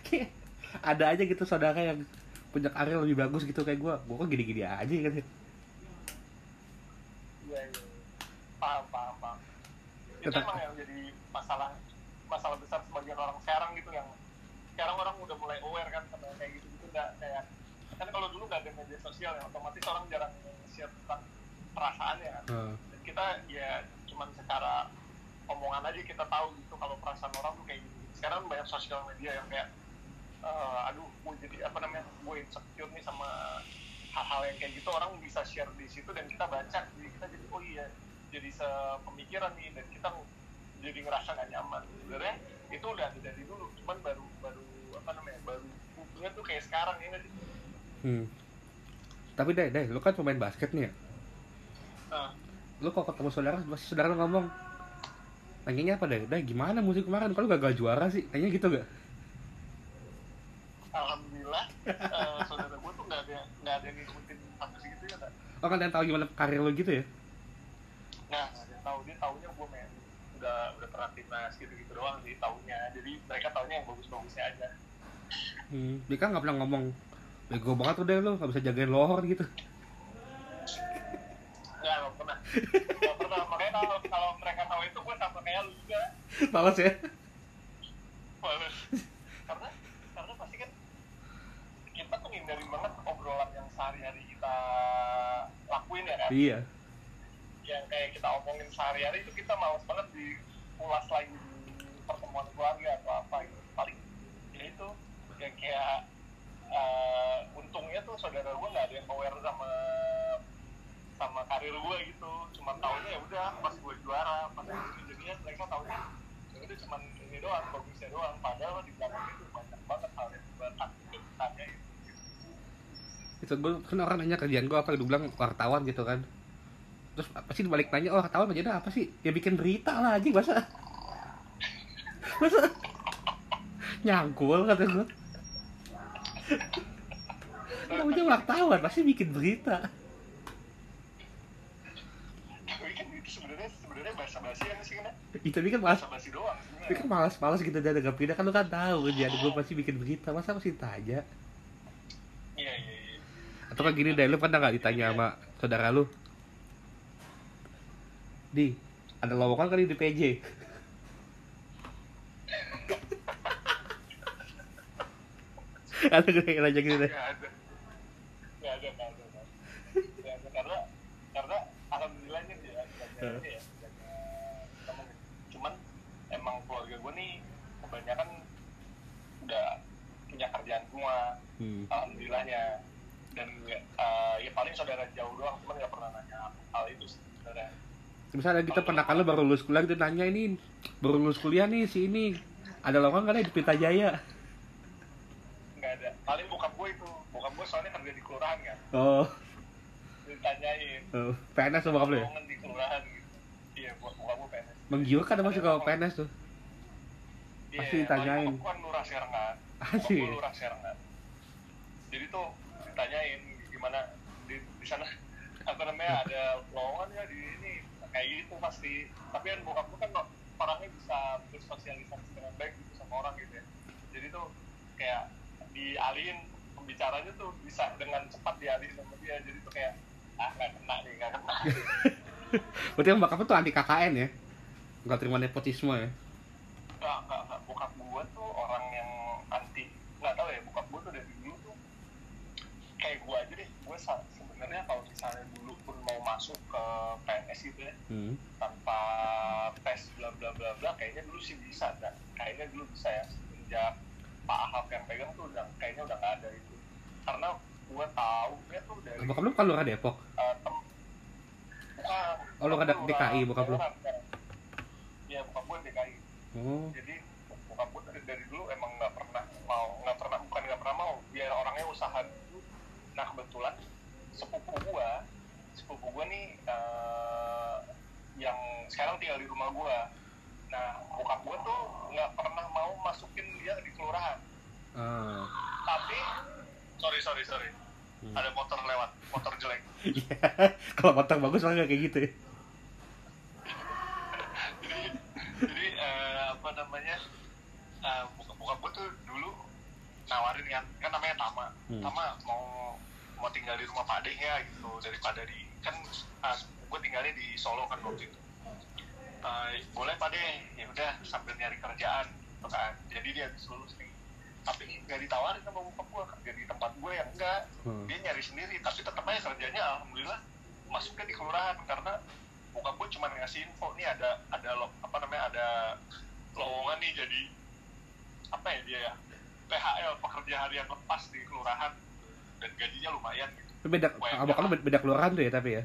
Ada aja gitu saudara yang punya karir lebih bagus gitu kayak gue gue kok gini-gini aja kan iya iya paham paham paham. Itu Tetap- emang yang jadi masalah masalah besar sebagian orang sekarang gitu yang sekarang orang udah mulai aware kan sama kayak gitu gitu nggak kayak kan kalau dulu nggak ada media sosial ya otomatis orang jarang share tentang perasaannya kan Heeh. Dan kita ya cuman secara omongan aja kita tahu gitu kalau perasaan orang tuh kayak gitu sekarang banyak sosial media yang kayak eh, aduh gue jadi apa namanya gue insecure nih sama hal-hal yang kayak gitu orang bisa share di situ dan kita baca jadi kita jadi oh iya jadi sepemikiran nih dan kita jadi ngerasa gak nyaman. Sebenarnya itu udah ada dari dulu cuman baru baru apa namanya baru hubungan tuh kayak sekarang ya nggak sih? Hmm. tapi deh deh lu kan pemain basket nih ya? Nah, lu kalau ketemu saudara pasti saudara lu ngomong nanyanya apa deh deh gimana musik kemarin? Kalau gagal juara sih? Nanya gitu gak alhamdulillah eh, saudara gue tuh nggak ada nggak ada yang ngikutin sampai segitu ya kan oh kan yang tahu gimana karir lu gitu ya tahu dia taunya gue main udah udah pernah timnas gitu gitu doang sih taunya. Jadi mereka taunya yang bagus-bagusnya aja. Hmm. dia kan nggak pernah ngomong bego banget tuh deh lu nggak bisa jagain lohor gitu. Nggak nggak pernah. Nggak pernah. Makanya kalau kalau mereka tahu itu gue sama kayak lu juga. Males ya? Males. karena karena pasti kan kita tuh ngindarin banget obrolan yang sehari-hari kita lakuin ya kan? Iya yang kayak kita omongin sehari-hari itu kita males banget diulas lagi di pertemuan keluarga atau apa gitu. Paling ya itu yang kayak eh, untungnya tuh saudara gue nggak ada yang aware sama sama karir gue gitu. Cuma taunya ya udah pas gue juara pas gue jadinya mereka taunya ya udah cuman ini doang bagusnya doang. Padahal di belakang itu banyak banget hal yang gue takut tanya itu gue kan orang nanya kerjaan gue apa gue bilang wartawan gitu kan terus pasti dibalik tanya oh wartawan kerjaan apa sih? Ya bikin berita lah anjing masa? Masa? Nyangkul kata gue namanya wartawan pasti bikin berita. Sebenarnya sebenarnya bahasa basi yang sih kan itu tapi kan malas. Bahasa basi doang tapi kan malas malas gitu dan agak pindah. Kan lu kan tahu kerjaan gue pasti bikin berita. Masa pasti tanya iya iya iya. Atau kan gini deh lu pernah nggak ditanya sama saudara lu di ada lowongan kali di PJ ada gue yang nanya gitu deh Nggak ada. Nggak ada, nggak ada, nggak ada. Nggak ada, karena karena alhamdulillahnya dia nggak ada ini ya. Cuman emang keluarga gue nih kebanyakan udah punya kerjaan semua, hmm. alhamdulillahnya. Dan eh, ya paling saudara jauh doang, cuman nggak pernah nanya hal itu sebenarnya. Misalnya kita pernah lu baru lulus kuliah gitu nanya ini baru lulus kuliah nih si ini ada lowongan nggak di Pelita Jaya Nggak ada. Paling bokap gue itu, bokap gue soalnya kerja di kelurahan kan, oh, ditanyain oh. PNS tuh bokap lu ya lowongan di kelurahan gitu. Iya, buat bokap gue PNS. menggiurkan masuk ke PNS tuh Iya, Pasti ditanyain. Aku kan lurah sekarang kan. Asik. Aku lurah sekarang kan. Jadi tuh ditanyain gimana di, di sana apa namanya ada lowongan ya di ini kayak gitu pasti. Tapi kan bokap gue kan orangnya bisa bersosialisasi dengan baik gitu sama orang gitu ya. Jadi tuh kayak dialihin pembicaranya tuh bisa dengan cepat dialihin sama dia. Jadi tuh kayak ah nggak kena nih nggak kena berarti yang bokap tuh anti KKN ya nggak terima nepotisme ya nggak nggak bokap gua tuh orang yang anti nggak tahu ya bokap gua tuh dari dulu tuh kayak gua aja deh gua sa- sebenarnya kalau misalnya dulu pun mau masuk ke PNS gitu ya. Hmm. tanpa tes bla bla bla bla kayaknya dulu sih bisa dan kayaknya dulu bisa ya sejak Pak Ahok yang pegang tuh udah kayaknya udah nggak ada itu. Karena gua tahu dia tuh dari bokap lu kan lurah Depok eh, tem- bukan Oh, lu ada Bokap DKI, bokap lu? iya bokap gua DKI oh. Jadi bokap gue dari, dari dulu emang nggak pernah mau nggak pernah bukan nggak pernah mau dia orangnya usaha dulu. Nah kebetulan sepupu gua sepupu gua nih eh, yang sekarang tinggal di rumah gua. Nah bokap gua tuh nggak pernah mau masukin dia di kelurahan. Ah. Tapi sorry sorry sorry. Hmm. ada motor lewat motor jelek. Iya. kalau motor bagus lah nggak kayak gitu ya. Jadi jadi eh, apa namanya eh, buka buka gue tuh dulu nawarin kan kan namanya Tama. Hmm. Tama mau mau tinggal di rumah Pak Ade ya gitu. Daripada di kan gue tinggalnya di Solo kan waktu itu Eh, boleh Pak De. Ya udah sambil nyari kerjaan gitu kan. Jadi dia habis lulus nih. Tapi nggak ditawarin sama bokap gue kerja di tempat gue yang enggak. Hmm. dia nyari sendiri tapi tetap aja kerjanya alhamdulillah masuknya di kelurahan. Karena bokap gue cuma ngasih info nih ada ada lo, apa namanya ada lowongan nih jadi apa ya dia ya PHL pekerja harian lepas di kelurahan. Dan gajinya lumayan gitu. Beda bokap lu beda, beda kelurahan tuh ya tapi ya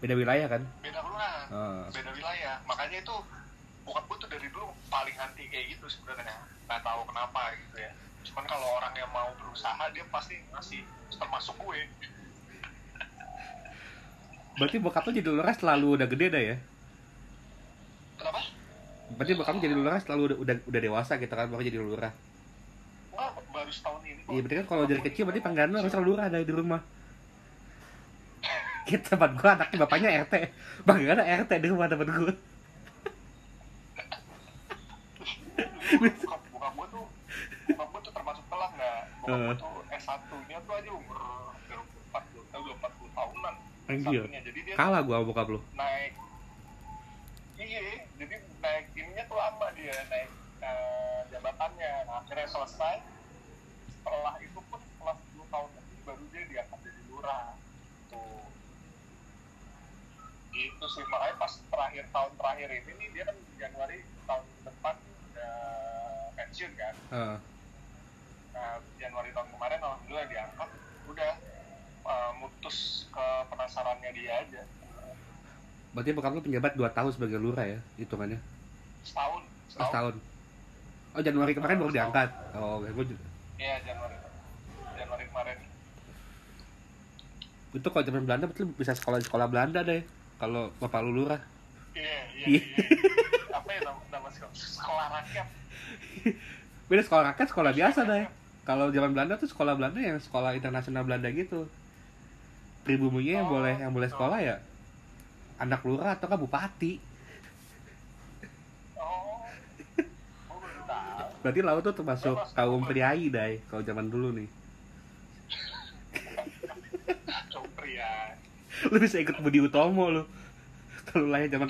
beda wilayah kan? Beda kelurahan ah. beda wilayah. Makanya itu bokap gue tuh dari dulu paling anti kayak gitu sebenarnya. Nggak tahu kenapa gitu ya. Cuman kalau orang yang mau berusaha dia pasti ngasih termasuk gue. Berarti bokap lu jadi lurah selalu udah gede dah ya? Kenapa? Berarti bokap jadi lurah selalu udah udah, udah dewasa gitu kan? Baru jadi lurah. Enggak, baru setahun ini iya berarti kan kalau dari kecil berarti panggilan harus selalu lurah dari di rumah kita tempat gua anaknya bapaknya RT panggilan RT di rumah bokap bokap gue tuh bokap gue tuh termasuk telat nggak? Bokap gue Eh. tuh S1 nya tuh aja umur hampir 40 tahun 40 tahunan Anjir. S1-nya. jadi dia kalah gua sama bokap lu. naik iya jadi naik ininya tuh lama dia naik eh, jabatannya. Nah, akhirnya selesai. Setelah itu pun setelah 10 tahun lagi baru dia diangkat jadi lurah gitu sih makanya pas terakhir tahun terakhir ini nih dia kan Januari tahun depan udah pensiun kan. Ah. nah Januari tahun kemarin alhamdulillah diangkat udah eh, mutus ke penasarannya dia aja. Berarti bokap lu penjabat 2 tahun sebagai lurah ya hitungannya? Setahun oh, setahun. Oh Januari kemarin baru diangkat? Oh oke gua ju- Iya Januari. Januari kemarin. Itu kalau zaman Belanda lu bisa sekolah di sekolah Belanda deh kalau bapak lu lurah iya iya Iya. iya. Apa ya nama, nama sekolah? Sekolah rakyat. Beda sekolah rakyat sekolah biasa deh. kalau zaman Belanda tuh sekolah Belanda yang sekolah internasional Belanda gitu. Pribuminya yang Oh, boleh yang boleh sekolah ya anak lurah atau kan bupati. Oh. Oh berarti laut tuh termasuk kaum priai dai kalau zaman dulu nih lu bisa ikut Budi Utomo lu. Kalau lahir zaman.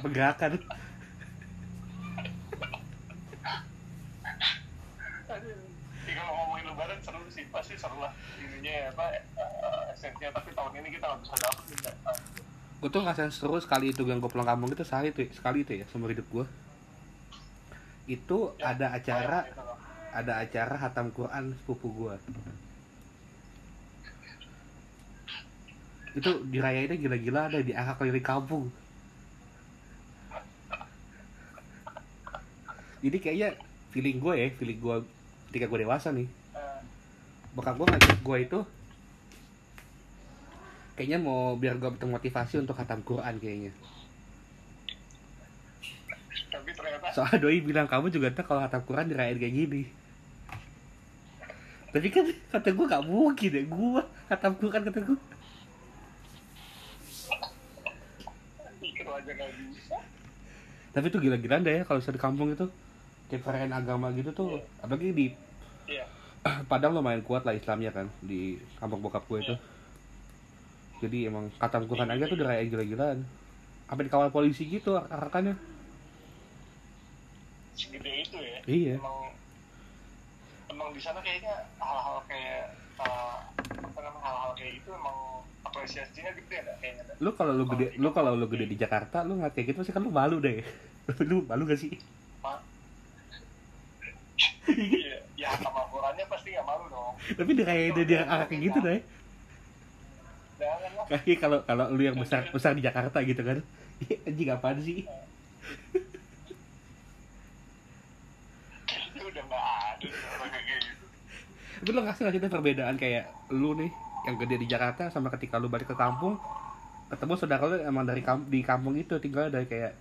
Ya, ngomongin lebaran seru sih. Pasti seru lah. Ininya ya apa eh, esensinya. Tapi tahun ini kita nggak bisa dapet gue tuh ngerasain seru sekali itu yang gue pulang kampung itu sehari tuh sekali itu ya seumur hidup gue itu Ya, ada acara sayang gitu loh. ada acara hatam Quran sepupu gue itu dirayainnya gila-gila ada di angka keliling kampung. Jadi kayaknya feeling gue ya feeling gue ketika gue dewasa nih. Bokap gue ngajak gue itu kayaknya mau biar gue termotivasi untuk hatam Quran kayaknya. Tapi ternyata soalnya doi bilang kamu juga ntar kalau hatam Quran dirayain kayak gini. Tapi kan kata gue gak mungkin ya gue hatam Quran kata gue aja nggak bisa. Tapi itu gila-gilaan deh ya kalau di kampung itu. Kayak perayaan agama gitu tuh apalagi di iya. Padang lumayan kuat lah Islamnya kan di kampung bokap gue itu. Jadi emang katangkuran aja tuh kayak gila-gilaan. Apa dikawal polisi gitu arahkannya segede itu ya. Iya. Emang emang di sana kayaknya hal-hal kayak eh, apa namanya hal-hal kayak itu emang apresiasinya gede ada kayaknya lu kalau lu gede lu kalau lu gede di Jakarta lu nggak kayak gitu pasti kan lu malu deh. Lu malu gak sih? Ma- Iya, ya sama ukurannya pasti nggak malu dong. tapi dia kayak dia, dia arah kayak gitu deh. Kayak kalau kalau lu yang besar besar di Jakarta gitu kan. Ih, anjing apaan sih? Kayaknya udah nggak ada sih gitu. tapi lu ngasih nggak sih tuh perbedaan kayak lu nih yang gede di Jakarta sama ketika lu balik ke kampung ketemu saudara lu emang dari kamp di kampung itu tinggal dari kayak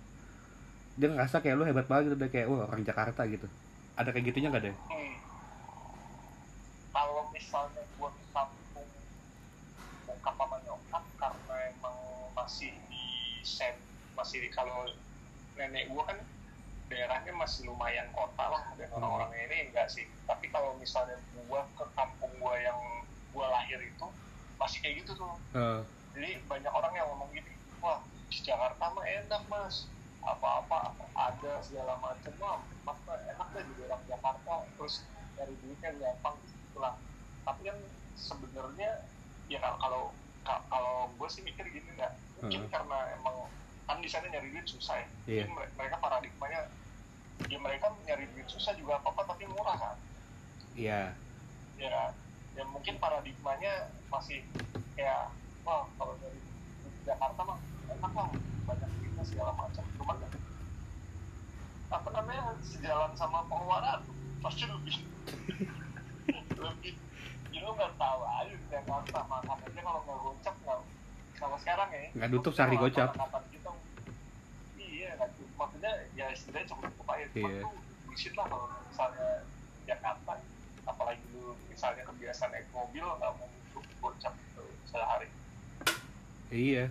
dia ngerasa kayak lu hebat banget gitu deh kayak wah orang Jakarta gitu ada kayak gitunya nggak deh Hmm. Kalau misalnya gua ke kampung bokap sama nyokap karena emang masih di set masih di kalau nenek gua kan daerahnya masih lumayan kota lah dan Hmm. orang-orangnya ini enggak sih tapi kalau misalnya gua ke kampung gua yang gua lahir itu masih kayak gitu tuh. Eh, jadi banyak orang yang ngomong gini wah di Jakarta mah enak mas. Apa-apa ada segala macam mah mas enak deh di daerah Jakarta. Terus dari duitnya gampang itulah. Tapi kan sebenarnya ya kalau kalau ka- kalau gue sih mikir gini nggak mungkin Hmm. karena emang kan di sana nyari duit susah ya. Iya. Jadi mere- mereka paradigmanya ya mereka nyari duit susah juga apa apa tapi murah kan? Iya. Ya ya mungkin paradigmanya masih kayak wah kalau dari Jakarta mah enak lah banyak duitnya segala macam cuman ya, apa namanya sejalan sama pengeluaran pasti lebih lebih ya lu nggak tahu aja di Jakarta makan aja kalau nggak gocap nggak kalau sekarang ya Nggak nutup sehari gocap. kita iya nggak maksudnya ya setidaknya cukup cukup aja cuman Iya. tuh bullshit lah kalau misalnya Jakarta apalagi lu misalnya kebiasaan naik mobil nggak mau nutup gocap gitu sehari. Iya.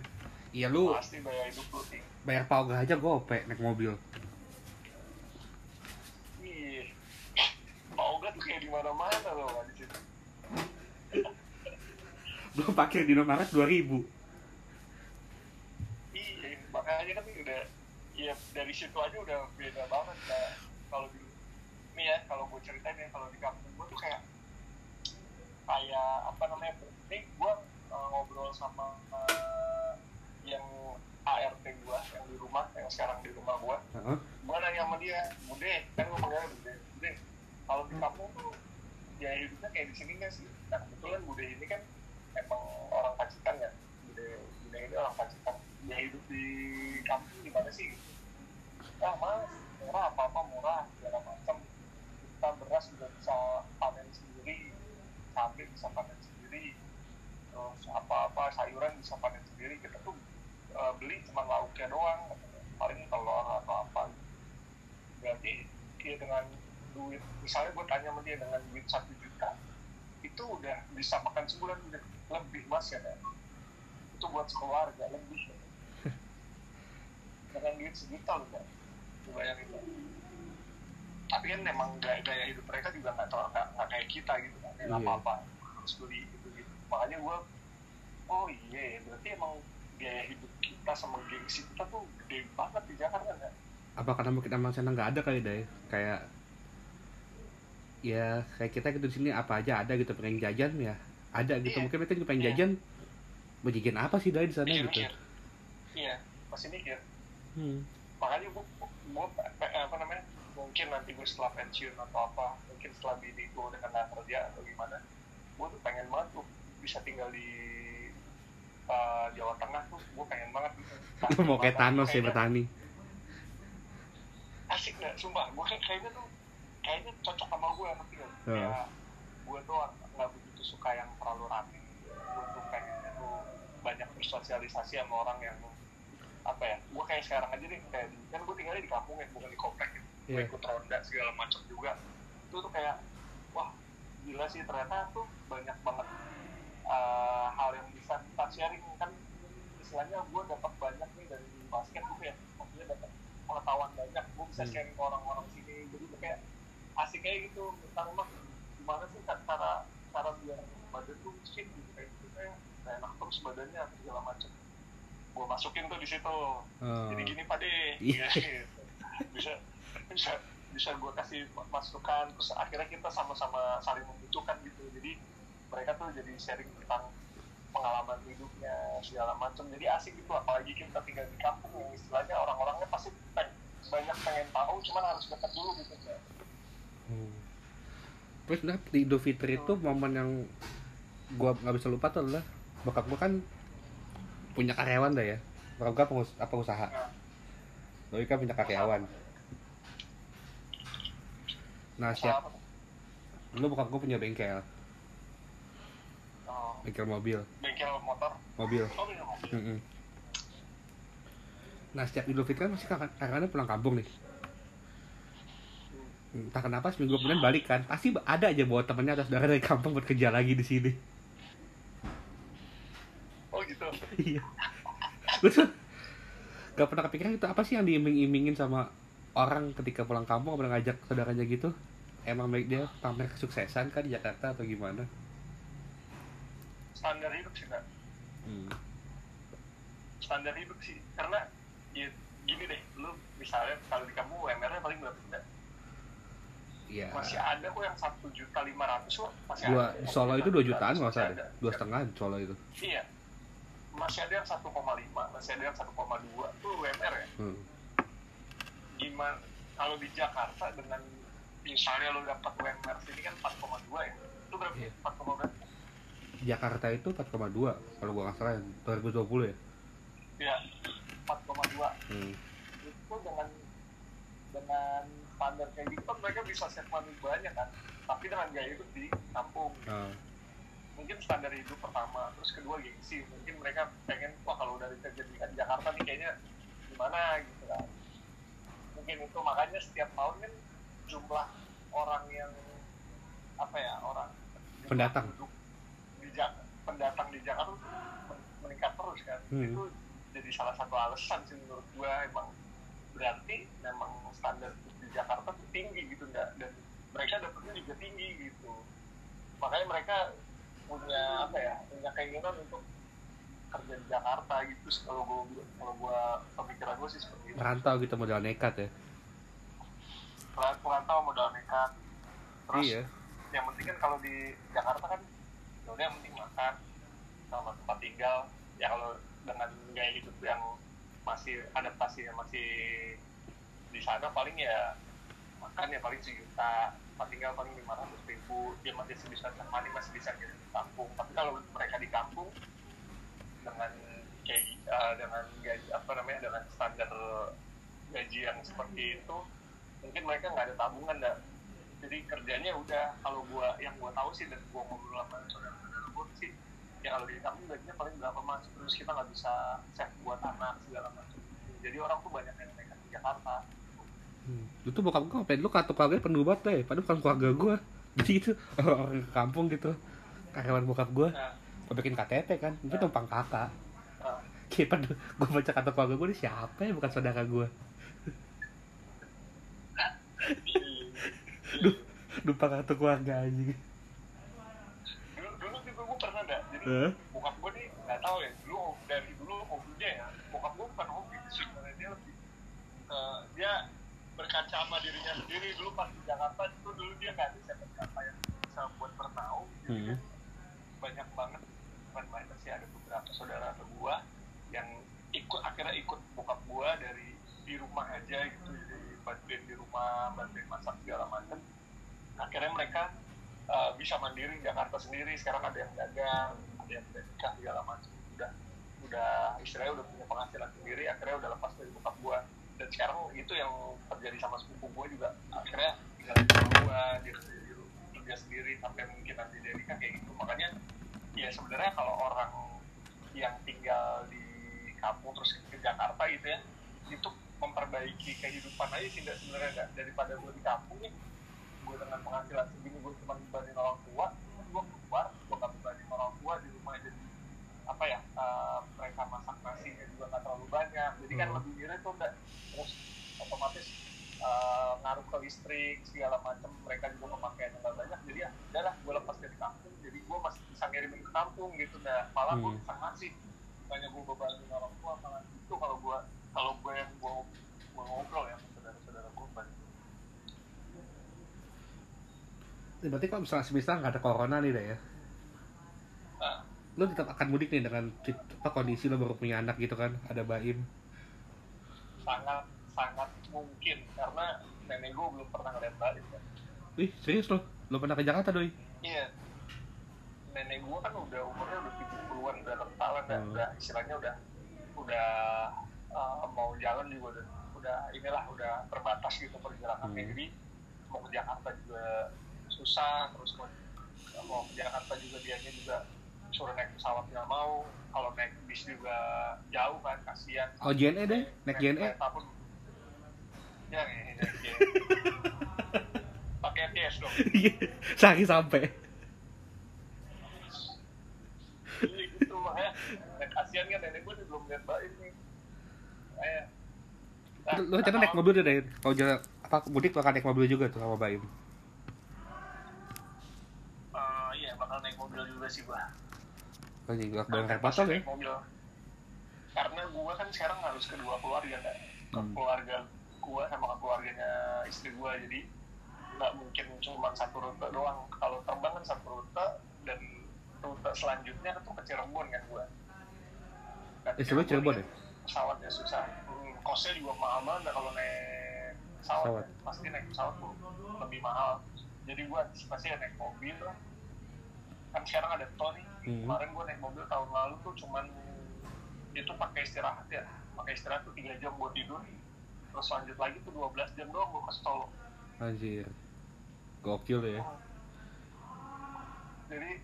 Iya lu pasti biaya hidup lu tinggi bayar pau aja gope naik mobil. Iya. Mau gak tuh kayak di mana-mana loh kan di situ. lu parkir di Indomaret 2000 Iya, makanya kan udah ya dari situ aja udah beda banget nah, kalau di ini ya kalau gue ceritain ya kalau di kampung gue tuh kayak kayak apa namanya ini gue uh, ngobrol sama uh, yang ART gue yang di rumah yang sekarang di rumah gue Heeh. gue nanya sama dia bude kan gue panggilnya bude bude kalau di kampung tuh ya hidupnya kayak di sini nggak sih? Nah kebetulan bude ini kan emang orang Pacitan ya bude bude ini orang Pacitan. Dia hidup di kampung di mana sih? Gitu ah mas murah apa apa murah segala macam kita beras juga bisa panen sendiri cabai bisa panen sendiri terus apa apa sayuran bisa panen sendiri kita tuh eh, beli cuma lauknya doang paling telur atau apa berarti dia dengan duit misalnya gue tanya sama dia dengan duit satu juta itu udah bisa makan sebulan udah lebih mas ya kan? itu buat sekeluarga lebih ya. dengan duit sejuta Lu bayangin tapi kan memang gaya, gaya hidup mereka juga nggak terlalu nggak kayak kita gitu kan Iya. nggak apa-apa harus beli gitu gitu makanya gue oh iya berarti emang gaya hidup kita sama gengsi kita tuh gede banget di Jakarta kan apa karena mungkin emang sana nggak ada kali deh kayak ya kayak kita gitu di sini apa aja ada gitu pengen jajan ya ada gitu Iya. mungkin mereka juga pengen Iya. jajan mau jajan apa sih dari di sana gitu mikir-mikir iya masih mikir hmm. makanya gue gue apa namanya mungkin nanti gue setelah pensiun atau apa mungkin setelah bini gue udah kena kerja atau gimana gue tuh pengen banget tuh bisa tinggal di uh, Jawa Tengah tuh gue pengen banget. Lu mau kayak Thanos ya bertani. Asik nggak? Sumpah gue kayak kayaknya tuh kayaknya cocok sama gue ngerti Hmm. ya gue tuh nggak begitu suka yang terlalu rame. Gue tuh pengennya tuh banyak bersosialisasi sama orang yang apa ya gue kayak sekarang aja deh kayak kan gue tinggalnya di kampung ya bukan di komplek gitu gue Iya. ikut ronda segala macam juga itu tuh kayak wah gila sih ternyata tuh banyak banget uh, hal yang bisa kita sharing kan istilahnya gue dapat banyak nih dari basket gue ya maksudnya dapat pengetahuan banyak gue bisa Hmm. sharing ke orang-orang sini jadi tuh kayak asik kayak gitu misalnya mah gimana sih cara cara biar badan tuh fit gitu kayak gitu kayak nggak enak terus badannya segala macam gue masukin tuh di situ Oh. jadi gini pak deh Iya. gitu. bisa bisa bisa gue kasih masukan terus akhirnya kita sama-sama saling membutuhkan gitu jadi mereka tuh jadi sharing tentang pengalaman hidupnya segala macam jadi asik gitu apalagi kita tinggal di kampung yang istilahnya orang-orangnya pasti peng- banyak pengen tahu cuman harus dekat dulu gitu ya. Hmm. Terus sebenarnya di Idul Fitri itu momen yang gua nggak bisa lupa tuh adalah bokap gua kan punya karyawan dah ya. Bokap gua pengus apa usaha. Nah, Doi kan punya karyawan. Nah, siap. tuh? Dulu bokap gua punya bengkel, Oh, bengkel mobil, bengkel motor mobil. oh mobil. Nah, setiap Idul Fitri kan masih kadang-kadang pulang kampung nih. Entah kenapa seminggu kemudian balik kan, pasti ada aja bawa temennya atau saudara dari kampung buat kerja lagi di sini. oh gitu Iya. Gue tuh gak pernah kepikiran itu apa sih yang diiming-imingin sama orang ketika pulang kampung pernah ngajak saudaranya gitu. Emang baik dia pamer kesuksesan kan di Jakarta atau gimana? standar hidup sih nggak Hmm. standar hidup sih karena ya gini deh lu misalnya kalau di kamu UMR-nya paling berapa Iya. masih ada kok yang satu juta lima ratus kok masih Dua ada Solo itu dua jutaan nggak usah ada. Dua setengah Solo itu. iya masih ada yang 1,5 masih ada yang 1,2 tuh UMR ya Hmm. gimana kalau di Jakarta dengan misalnya lo dapat UMR sini kan 4,2 ya itu berapa Iya. 4,2 Jakarta itu 4,2 kalau gua nggak salah ya, 2020 ya. ya 4,2 Hmm. itu dengan dengan standar kayak gitu kan mereka bisa save money banyak kan tapi dengan gaya hidup di kampung Ah. mungkin standar hidup pertama terus kedua gengsi mungkin mereka pengen wah kalau dari kerja di Jakarta nih kayaknya gimana gitu kan mungkin itu makanya setiap tahun kan jumlah orang yang apa ya orang Pendatang. di pendatang di Jakarta meningkat terus kan Hmm. itu jadi salah satu alasan sih menurut gua emang berarti memang standar di Jakarta tuh tinggi gitu enggak dan mereka dapetnya juga tinggi gitu makanya mereka punya apa ya punya keinginan untuk kerja di Jakarta gitu kalau gua kalau gua pemikiran gua sih seperti itu Merantau gitu modal nekat ya. Perantau modal nekat terus Iya. yang penting kan kalau di Jakarta kan ya udah yang penting makan sama tempat tinggal. Ya kalau dengan gaya hidup yang masih adaptasinya masih di sana paling ya makan ya paling sejuta. Tempat tinggal paling lima ratus ribu. Dia masih bisa money masih bisa ke kampung. Tapi kalau mereka di kampung dengan kayak eh, dengan gaji apa namanya dengan standar gaji yang seperti itu mungkin mereka nggak ada tabungan dah jadi kerjanya udah kalau gua yang gua tahu sih dan gua ngobrol sama saudara-saudara gua sih ya kalau di kampung gajinya paling berapa mas? Terus kita nggak bisa save buat anak segala macam. Jadi orang tuh banyak yang nekat di Jakarta. Hmm. Itu bokap gua ngapain? Lu kartu keluarga penuh banget deh, padahal bukan keluarga gua. Jadi itu orang ke kampung gitu. Karyawan bokap gua, nah, gua bikin KTP kan, itu numpang kakak. nah, Kayak gua baca kartu keluarga gua ini siapa ya? Bukan saudara gua. Dulu Numpang kartu keluarga aja. dulu juga gua pernah ada jadi Hah? bokap gua nih nggak tahu ya dulu dari dulu hobinya ya bokap gua bukan hobi sebenarnya dia lebih eh, dia berkaca sama dirinya sendiri dulu pas di Jakarta itu dulu dia nggak siapa-siapa yang bisa buat bertahu jadi Hmm. banyak banget bukan banyak sih ada beberapa saudara atau gua yang ikut akhirnya ikut bokap gua dari di rumah aja gitu jadi bantuin di rumah bantuin masak segala macam akhirnya mereka uh, bisa mandiri di Jakarta sendiri. Sekarang ada yang dagang ada yang nikah segala macam udah udah istilahnya udah punya penghasilan sendiri. Akhirnya udah lepas dari bokap gua. Dan sekarang itu yang terjadi sama sepupu gua juga. Akhirnya tinggal di gua dia kerja sendiri. Sampai mungkin nanti dia nikah kayak gitu. Makanya ya sebenarnya kalau orang yang tinggal di kampung terus ke Jakarta gitu ya itu memperbaiki kehidupan aja sih sebenarnya nggak daripada gue di kampung nih gue dengan penghasilan segini gue cuma bebanin orang tua gue keluar gue nggak bebanin orang tua di rumah jadi apa ya eh, mereka masak nasinya juga nggak terlalu banyak jadi kan Hmm. lebih irit tuh udah terus otomatis eh, ngaruh ke listrik segala macam mereka juga pemakaian yang banyak jadi ya udahlah gue lepas dari kampung jadi gue masih bisa ngirimin ke kampung gitu dah malah gue Hmm. bisa ngasih banyak gue bebanin orang tua malah itu kalau gue kalau gue yang gue gue ngobrol ya saudara-saudara gue banyak Ya, berarti kalau misalnya semisal nggak ada corona nih deh ya? Nah, lo tetap akan mudik nih dengan apa kondisi lo baru punya anak gitu kan ada baim. Sangat sangat mungkin karena nenek gue belum pernah ngeliat balik kan Ih, serius lo? Lo pernah ke Jakarta, Doi? iya. Nenek gue kan udah umurnya udah 70-an udah rentalan dan Hmm. udah istilahnya udah udah uh, mau jalan juga udah udah inilah udah terbatas gitu perjalanannya Hmm. jadi mau ke Jakarta juga susah terus mau, mau ke Jakarta juga dianya juga suruh naik pesawat nggak mau kalau naik bis juga jauh kan kasihan Oh, JNE deh? Naik JNE? pun ya naik JNE pakai TS dong Iya, sehari sampai. Iya gitu makanya kasihan kan nenek gue belum lihat baik Lo lo rencana naik mobil deh, deh. Kalau jalan apa mudik lo akan naik mobil juga tuh sama baim. Eh, iya bakal naik mobil juga sih gua Oh, jadi gak bareng repot ya? naik mobil karena gua kan sekarang harus kedua keluarga kan ke Hmm. keluarga gua sama ke keluarganya istri gua jadi nggak mungkin cuma satu rute doang kalau terbang kan satu rute dan rute selanjutnya itu ke Cirebon kan gua Dan Eh, sebelum Cirebon ya? Pesawatnya susah. Hmm, kosnya juga mahal banget kalau naik pesawat, Pesawat. pasti naik pesawat tuh lebih mahal. Jadi gua antisipasi ya naik mobil lah. Kan sekarang ada tol nih. Hmm. kemarin gua naik mobil tahun lalu tuh cuman itu pakai istirahat ya. Pakai istirahat tuh tiga jam buat tidur. Terus lanjut lagi tuh 12 jam doang gua ke Solo Anjir. Gokil ya. jadi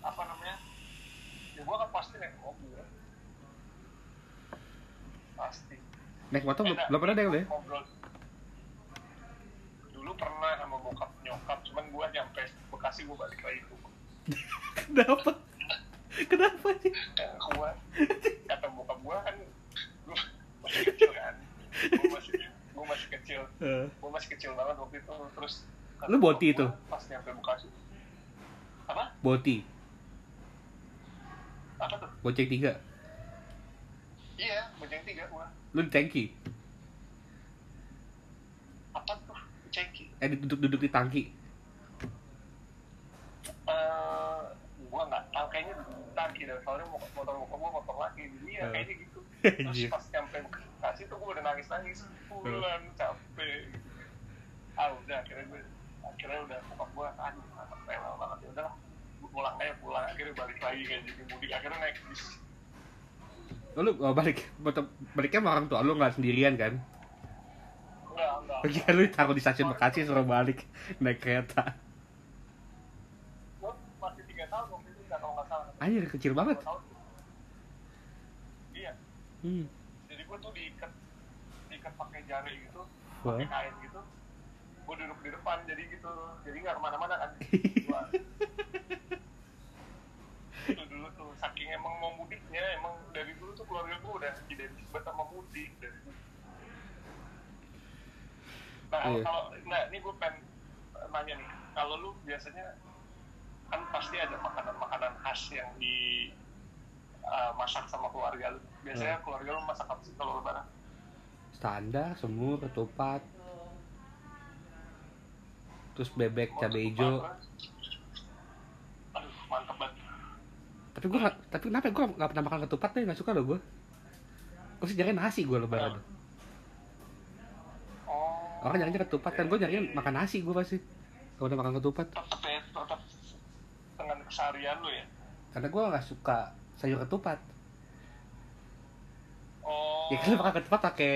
apa namanya? Ya gua kan pasti naik mobil pasti Naik motor Beda. belum pernah deh ya? ngobrol dulu pernah sama bokap nyokap cuman gua nyampe Bekasi gua balik lagi ke Kenapa? Kenapa sih? kayak gua kata bokap gua kan gua masih kecil kan gua masih gua masih kecil Eh, gua masih kecil banget waktu itu terus Lu boti itu? pas nyampe Bekasi apa Boti, apa tuh bonceng tiga. Iya bojeng tiga gua. Lu di tanki, apa tuh? Ceki eh duduk-duduk di tangki. eh gua nggak tahu. Kayaknya tangki deh. Soalnya motor bokap gua motor lagi. Jadi ya Eh. kayaknya gitu. Terus Anjir. pas nyampe Bekasi tuh gua udah nangis nangis pulang capek. Ah udah akhirnya gue akhirnya udah bokap gua ah anak rela banget. Ya udahlah gua pulang aja pulang. Akhirnya balik lagi kayak jadi mudik. Akhirnya naik bis Lalu oh, balik, baliknya sama orang tua lu nggak sendirian kan? enggak enggak Bagi lu taruh di stasiun Bekasi suruh balik naik kereta. gua masih tiga tahun waktu itu nggak kalau nggak salah Anjir kecil banget. Iya Hmm. jadi gue tuh diikat diikat pakai jari gitu pakai kain gitu gue duduk di depan jadi gitu jadi nggak ke mana-mana kan Gua- itu dulu tuh saking emang mau mudiknya emang dari dulu tuh keluarga gue udah identik banget sama mudik dari dulu. nah Iya. kalau nah ini gue pengen nanya nih kalau lu biasanya kan pasti ada makanan-makanan khas yang di uh, masak sama keluarga lu biasanya keluarga lu masak apa sih kalau lebaran Standar, semur, ketupat. Terus bebek, cabai hijau. mantep banget Tapi nggak- tapi kenapa gua nggak pernah makan ketupat deh, nggak suka loh gua. Gua sih nyariin nasi gua lebaran. oh Orang nyarinya ketupat kan, gua nyariin makan nasi gua pasti. Kalau udah makan ketupat. tetep ya tetep dengan keseharian lu ya Karena gua nggak suka sayur ketupat. oh Ya kan makan ketupat pakai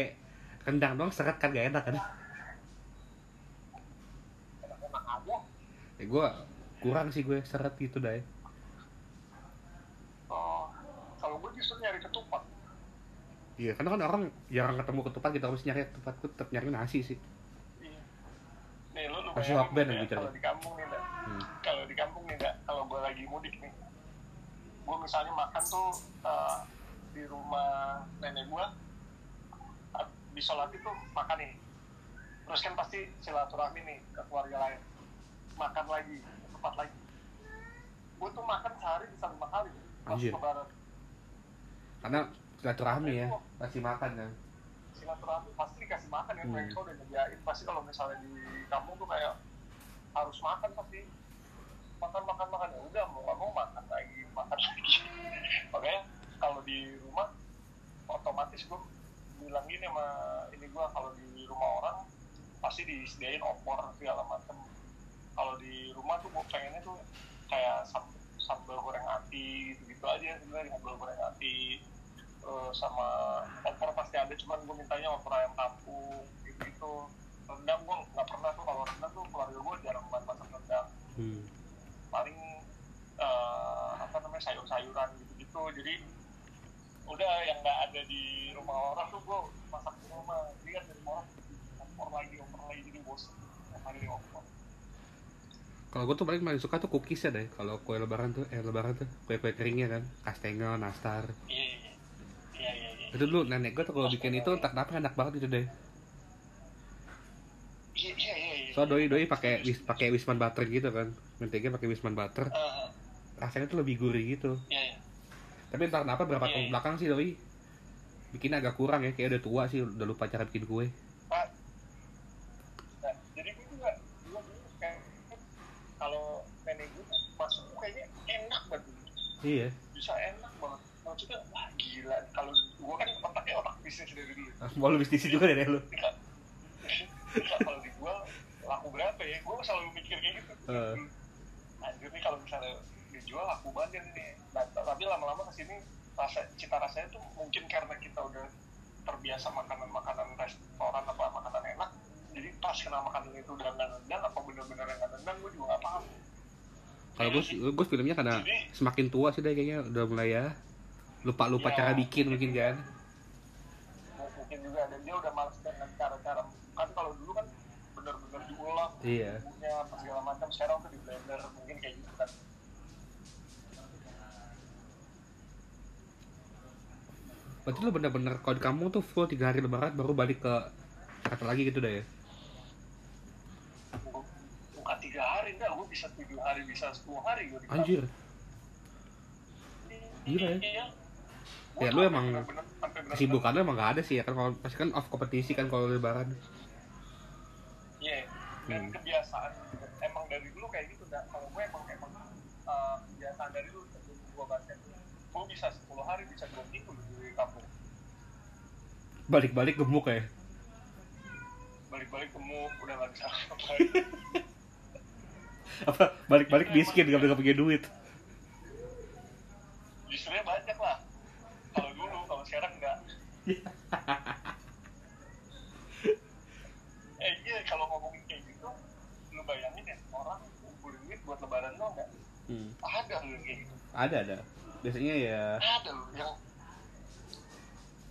rendang doang seret kan gak enak kan. enak-enak aja Ya gua kurang sih gue seret gitu deh. Oh kalau gue justru nyari ketupat Iya, karena kan orang jarang ketemu ketupat kita harus nyari ketupat tuh tetap nyari nasi sih. Iya. Nih lu lu wakben ya, yang kalau di kampung nih. Hmm. Kalau di kampung nih Nda, kalau gue lagi mudik nih. Gue misalnya makan tuh eh, di rumah nenek gue di sholat itu makan nih. Terus kan pasti silaturahmi nih ke keluarga lain. Makan lagi, ke tempat lagi. gue tuh makan sehari bisa lima kali Anjir. karena silaturahmi ya kasih makan kan. Silaturahmi pasti dikasih makan ya Hmm. mereka udah nyediain. Pasti kalau misalnya di kampung tuh kayak harus makan pasti. Makan makan makan. Ya udah mau nggak mau makan lagi makan lagi. Makanya kalau di rumah otomatis gue bilang gini sama ini gue kalau di rumah orang pasti disediain opor segala macam kalau di rumah tuh gue pengennya tuh kayak sam- sambal goreng ati gitu gitu aja sebenarnya sambal goreng ati Eh, sama opor pasti ada cuman gue mintanya opor ayam kampung gitu gitu rendang gue nggak pernah tuh kalau rendang tuh keluarga gue jarang banget masak rendang. Hmm. paling eh, apa namanya sayur-sayuran gitu-gitu. Jadi udah yang nggak ada di rumah orang tuh gue masak di rumah. Jadi kan dari rumah opor lagi opor lagi jadi bosan hari opor kalau gue tuh paling paling suka tuh cookies ya deh kalau kue lebaran tuh eh lebaran tuh kue kue keringnya kan. Kastengel nastar. Iya iya iya. Iya iya itu dulu nenek gue tuh kalau bikin itu entah kenapa enak banget itu deh iya iya iya iya. so doi doi pakai wis pakai wisman butter gitu kan. Mentega pakai wisman butter. Rasanya tuh lebih gurih gitu. Iya iya. Tapi entah kenapa berapa Iya, tahun iya. belakang sih doi bikin agak kurang ya. Kayak udah tua sih udah lupa cara bikin kue. Pak, nah, jadi gue juga dulu dulu kayak kalau nenek gue tuh masuk tuh kayaknya enak banget dulu. Iya. Bisa enak banget. Maksudnya wah gila. Kalau gue kan otaknya otak bisnis dari dulu. Mau lu bisnis juga deh lu. Kalau dijual laku berapa ya? Gue selalu mikir kayak gitu. Eh. anjir nih kalau misalnya dijual laku banget nih. Nah, tapi lama-lama ke sini rasa cita rasanya tuh mungkin karena kita udah terbiasa makanan-makanan restoran apa makanan enak jadi pas kena makanan itu udah nggak nendang apa bener-bener nggak nendang gue juga kalau gue gue filmnya karena semakin tua sih deh kayaknya udah mulai ya. Lupa lupa Iya. cara bikin mungkin kan. Mungkin juga dan dia udah males dengan cara-cara. Kan kalau dulu kan bener-bener diulang iya. apa segala macam. Sekarang tuh di blender mungkin kayak gitu kan. Berarti lu bener-bener kalau kampung tuh full tiga hari lebaran baru balik ke Jakarta lagi gitu deh ya Bu- bukan tiga hari enggak gue bisa tujuh hari bisa sepuluh hari gue di anjir. gila ya. iya. Ya, lu emang kesibukan lu emang gak ada sih ya kan kalau pasti kan off kompetisi kan kalau lebaran. Iya dan Hmm. kebiasaan emang dari dulu kayak gitu enggak kalau gue emang emang eh, kebiasaan dari dulu sebelum gue basket. Gue bisa sepuluh hari bisa dua minggu di kampung. Balik-balik gemuk ya? Balik-balik gemuk udah nggak bisa apa balik-balik miskin gak gak punya duit. Justru banyak lah. Kalau dulu kalau sekarang enggak eh iya kalau ngomongin kayak gitu lu bayangin ya orang kumpulin duit buat lebaran lo enggak hmm. ada lu kayak gitu. Ada ada. Biasanya ya ada lu yang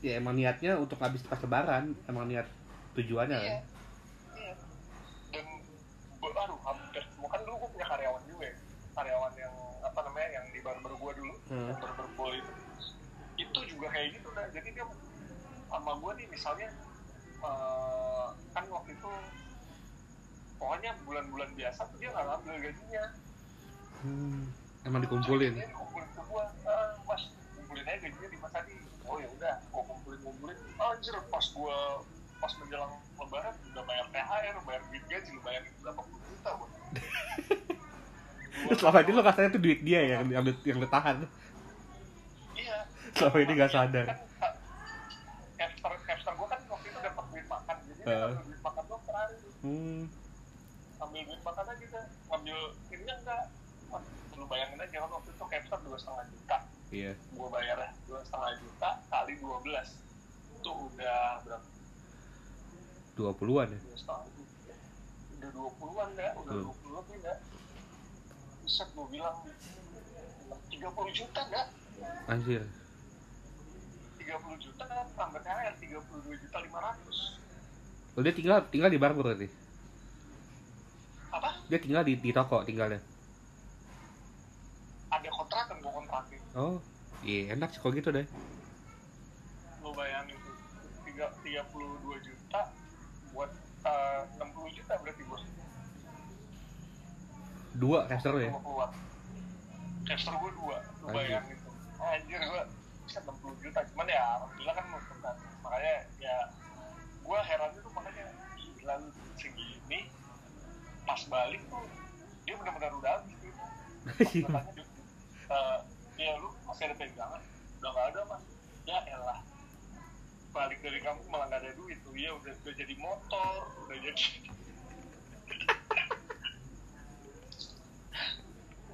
ya emang niatnya untuk habis pas lebaran emang niat tujuannya kan? Iya. Iya dan aduh hampir semua kan dulu gue punya karyawan juga ya. Karyawan yang apa namanya yang di barber gua dulu Hmm. yang barber boy itu. Itu juga kayak gitu kan jadi dia sama gua nih misalnya eh, kan waktu itu pokoknya bulan-bulan biasa tuh dia nggak ngambil gajinya. Hmm. emang dikumpulin? Gajinya dikumpulin ke gua. "Ah, mas kumpulin aja gajinya di mas Adi oh ya udah gua kumpulin kumpulin. Anjir pas gua pas menjelang lebaran udah bayar THR bayar duit gaji bayar berapa puluh juta Terus selama ini lo katanya tuh duit dia yang yang, yang ditahan iya. Selama ini gak sadar. kan capster capster gua kan waktu itu dapat duit makan jadi dia ngambil duit makan per hari hmm. ambil duit makan aja kan ngambil ininya enggak? Wah, lu bayangin aja kan waktu itu capster dua setengah juta. Iya. Gua bayar dua setengah juta kali dua belas. Itu udah berapa? Dua puluhan ya? Dua setengah juta. Udah dua puluhan enggak? Udah Hmm. dua puluh lebih enggak bisa gua bilang tiga puluh juta enggak anjir. tiga puluh juta tambah THR tiga puluh dua juta lima ratus. Oh, dia tinggal tinggal di barber berarti? Apa? Dia tinggal di, di toko tinggalnya? Ada kontrakan gua kontrakin. Oh iya enak sih kalau gitu deh. Lu bayangin tuh tiga tiga puluh dua juta buat eh, enam puluh juta berarti dua caster ya Hamster gue dua, lu bayangin tuh. Anjir gue bisa 60 juta, cuman ya alhamdulillah kan untung kan. Makanya ya gue herannya tuh makanya gila segini pas balik tuh dia benar-benar udah habis tuh. Iya. Makanya dia, eh, ya lu masih ada pegangan, udah gak ada mas. Ya elah balik dari kampung malah gak ada duit tuh ya udah, udah jadi motor udah jadi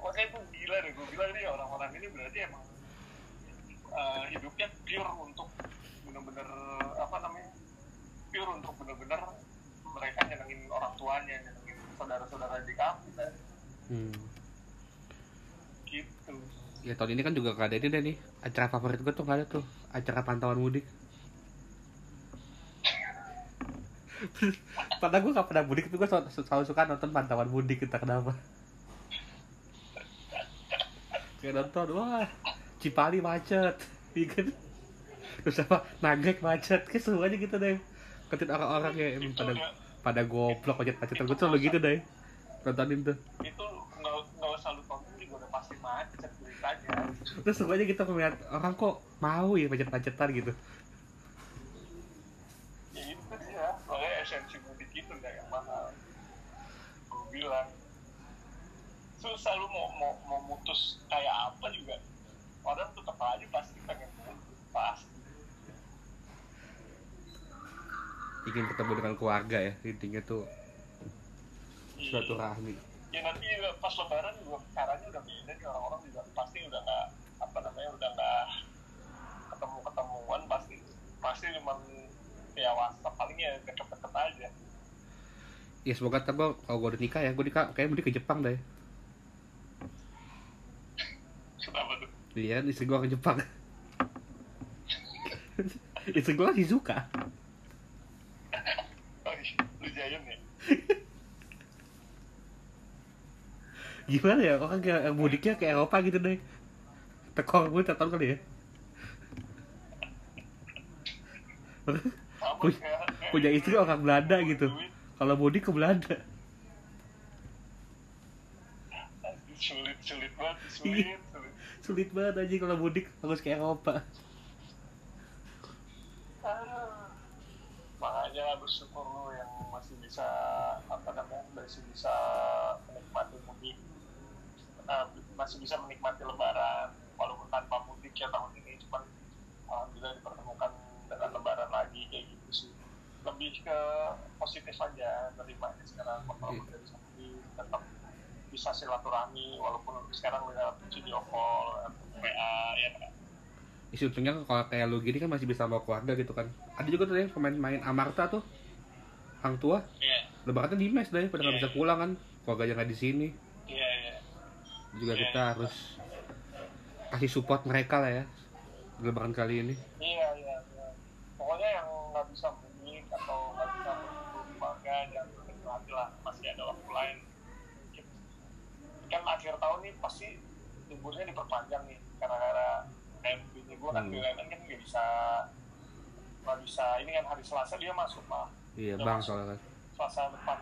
makanya itu gila deh gue bilang nih orang-orang ini berarti emang eh, hidupnya pure untuk bener-bener apa namanya pure untuk bener-bener mereka nyenengin orang tuanya nyenengin saudara-saudara di kampung kan Hmm. gitu. Ya tahun ini kan juga gak ada ini deh nih. Acara favorit gue tuh gak ada tuh. Acara pantauan mudik. Padahal gue gak pernah mudik Tapi gue selalu, suka nonton pantauan mudik Entah kenapa Kayak nonton Wah Cipali macet. Iya kan? Terus apa? Nagrek macet. Kayak semuanya gitu deh. Ketin orang-orang ya itu pada udah pada goblok macet-macetan gue selalu gitu deh. Nontonin tuh. Itu nggak nggak usah lu tonton juga udah pasti macet beritanya terus semuanya kita ngeliat orang kok mau ya macet-macetan gitu. Ya itu dia. Soalnya esensi mudik itu nggak yang mahal. Gue bilang susah lu mau mau mau mutus kayak apa juga. Orang tetap aja pasti pengen pasti. Ingin ketemu dengan keluarga ya intinya tuh suatu rahmi ya nanti juga pas lebaran juga caranya udah beda nih orang-orang juga pasti udah nggak apa namanya udah nggak ketemu ketemuan pasti pasti cuma ya WhatsApp paling ya deket-deket aja. Ya semoga gua kalau gue udah nikah ya gue nikah kayak mudik ke Jepang deh kenapa tuh iya istri gue ke Jepang. Istri gue sih suka. Oh, iya, lu jayan ya? Gimana ya? Orang kayak yang mudiknya ke Eropa gitu deh. Tekor gue tahun kali ya. Punya- istri orang Belanda gitu. kalau mudik ke Belanda. Sulit sulit banget sulit sulit banget aja kalau mudik harus ke Eropa Ah. makanya bersyukur lu yang masih bisa apa namanya masih bisa menikmati mudik. Nah, masih bisa menikmati lebaran walaupun tanpa mudik ya tahun ini cuman alhamdulillah dipertemukan dengan lebaran lagi kayak gitu sih. Lebih ke positif aja nerimanya sekarang walaupun dari sini tetap bisa silaturahmi walaupun sekarang lewat video call WA ya kan Isi untungnya kalau kayak lu gini kan masih bisa bawa keluarga gitu kan ada juga tuh yang pemain-main Amarta tuh Hang tua iya lebarannya di mes deh pada nggak Iya. bisa pulang kan keluarganya nggak di sini iya iya juga Iya. kita harus kasih support mereka lah ya lebaran kali ini Iya, iya, iya. Pokoknya yang nggak bisa mudik atau nggak bisa berkumpul keluarga dan menikmati lah masih ada waktu lain. Kan akhir tahun nih pasti liburnya diperpanjang nih karena karena bini gue kan Hmm. BUMN kan nggak bisa nggak bisa ini kan hari Selasa dia masuk malah iya bang masuk. soalnya kan Selasa depan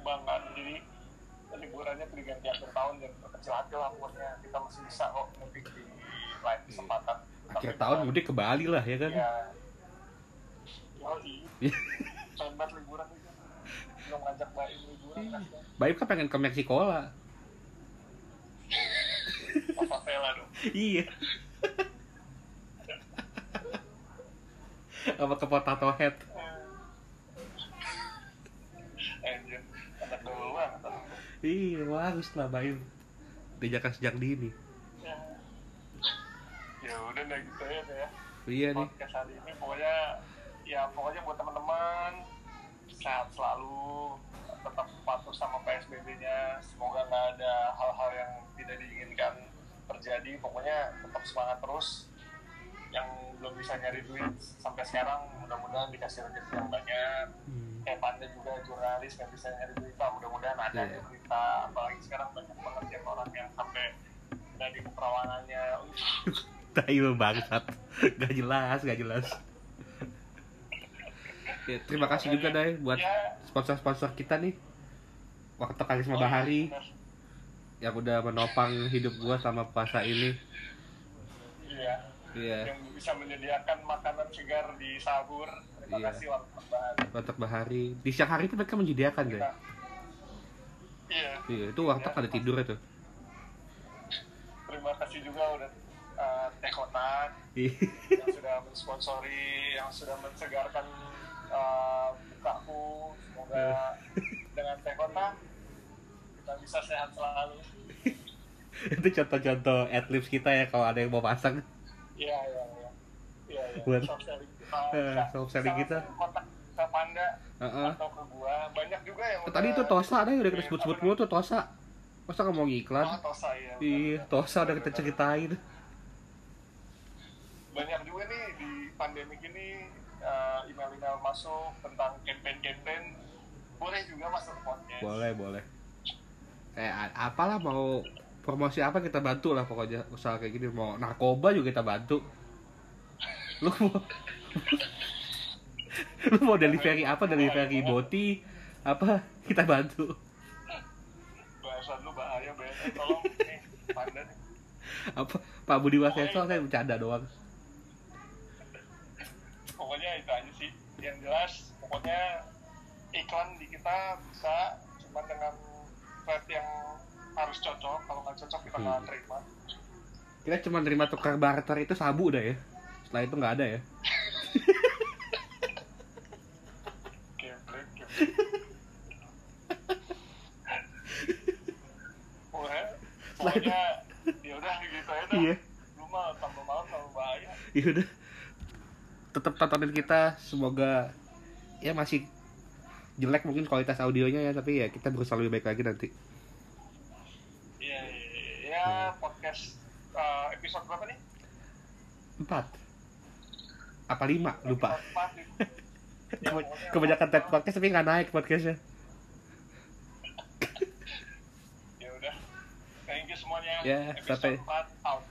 banggaan jadi liburannya diganti akhir tahun dan kecil hati lah pokoknya kita masih bisa kok mudik di lain kesempatan akhir Tapi tahun mudik ke Bali lah ya kan Iya. Yoi. Sobat liburan itu. Belum ngajak bayi liburan kan. Bayu kan pengen ke Meksiko lah Apa Vela dong. iya apa ke Potato Head Anjir. Anak gaul banget. iya harus Bayu dijaga sejak dini Ya. Udah deh gitu ya ya. iya nih Podcast hari ini pokoknya ya pokoknya buat teman-teman sehat selalu tetap patuh sama PSBB-nya semoga nggak ada hal-hal yang tidak diinginkan terjadi. Pokoknya tetap semangat terus. Yang belum bisa nyari duit sampai sekarang mudah-mudahan dikasih rezeki yang banyak. Hmm. kayak Panda juga jurnalis nggak bisa nyari berita mudah-mudahan ada Iya. berita. Apalagi sekarang banyak banget yang orang yang sampai dari keperawanannya Tayo bangsat Gak jelas, gak jelas ya, Terima kasih juga deh buat ya. sponsor-sponsor kita nih. Waktu Karisma Bahari bener. yang udah menopang hidup gua selama puasa ini. Iya. Iya. Yang bisa menyediakan makanan segar di sahur. Terima Iya. kasih warung Bahari warteg bahari di siang hari itu mereka menyediakan deh iya. Iya. Itu warteg ada tidur itu. Terima kasih juga udah uh, teh kotak. Ih, yang sudah mensponsori yang sudah mensegarkan uh, bukaku semoga dengan teh kotak kita bisa sehat selalu. Itu contoh-contoh adlibs kita ya kalau ada yang mau pasang. Iya iya iya. Iya iya. Buat- soft selling kita. Eh, selling kita. kontak ke panda Heeh. atau ke gua. Banyak juga yang tadi itu Tosa ada yang udah kita sebut-sebut mulu tuh Tosa. Masa nggak mau ngiklan. Oh, Tosa ya iya Tosa udah kita ceritain. Banyak juga nih di pandemi ini uh, email-email masuk tentang campaign-campaign boleh juga masuk podcast. Boleh boleh. Kayak a- apalah mau promosi apa kita bantu lah pokoknya. Usaha kayak gini mau narkoba juga kita bantu. Lu mau lu mau delivery apa? Delivery boti? Apa? Kita bantu. Bahasan lu bahaya BNN tolong nih apa? Pak Budi Waseso saya bercanda doang pokoknya itu aja sih yang jelas pokoknya iklan di kita bisa cuma dengan rate yang harus cocok kalau nggak cocok kita nggak Hmm. terima kita cuma terima tukar barter itu sabu dah ya setelah itu nggak ada ya. Pokoknya, ya udah gitu aja dah. iya Lu mah tambah malam tambah bahaya. ya udah tetap tontonin kita semoga ya masih jelek mungkin kualitas audionya ya tapi ya kita berusaha lebih baik lagi nanti Iya, iya, iya. ya podcast uh, episode berapa nih? empat apa lima lupa empat. Ya, kebanyakan tag podcast tapi nggak naik podcastnya Ya udah. Thank you semuanya. Ya, Episode sampai- 4 out.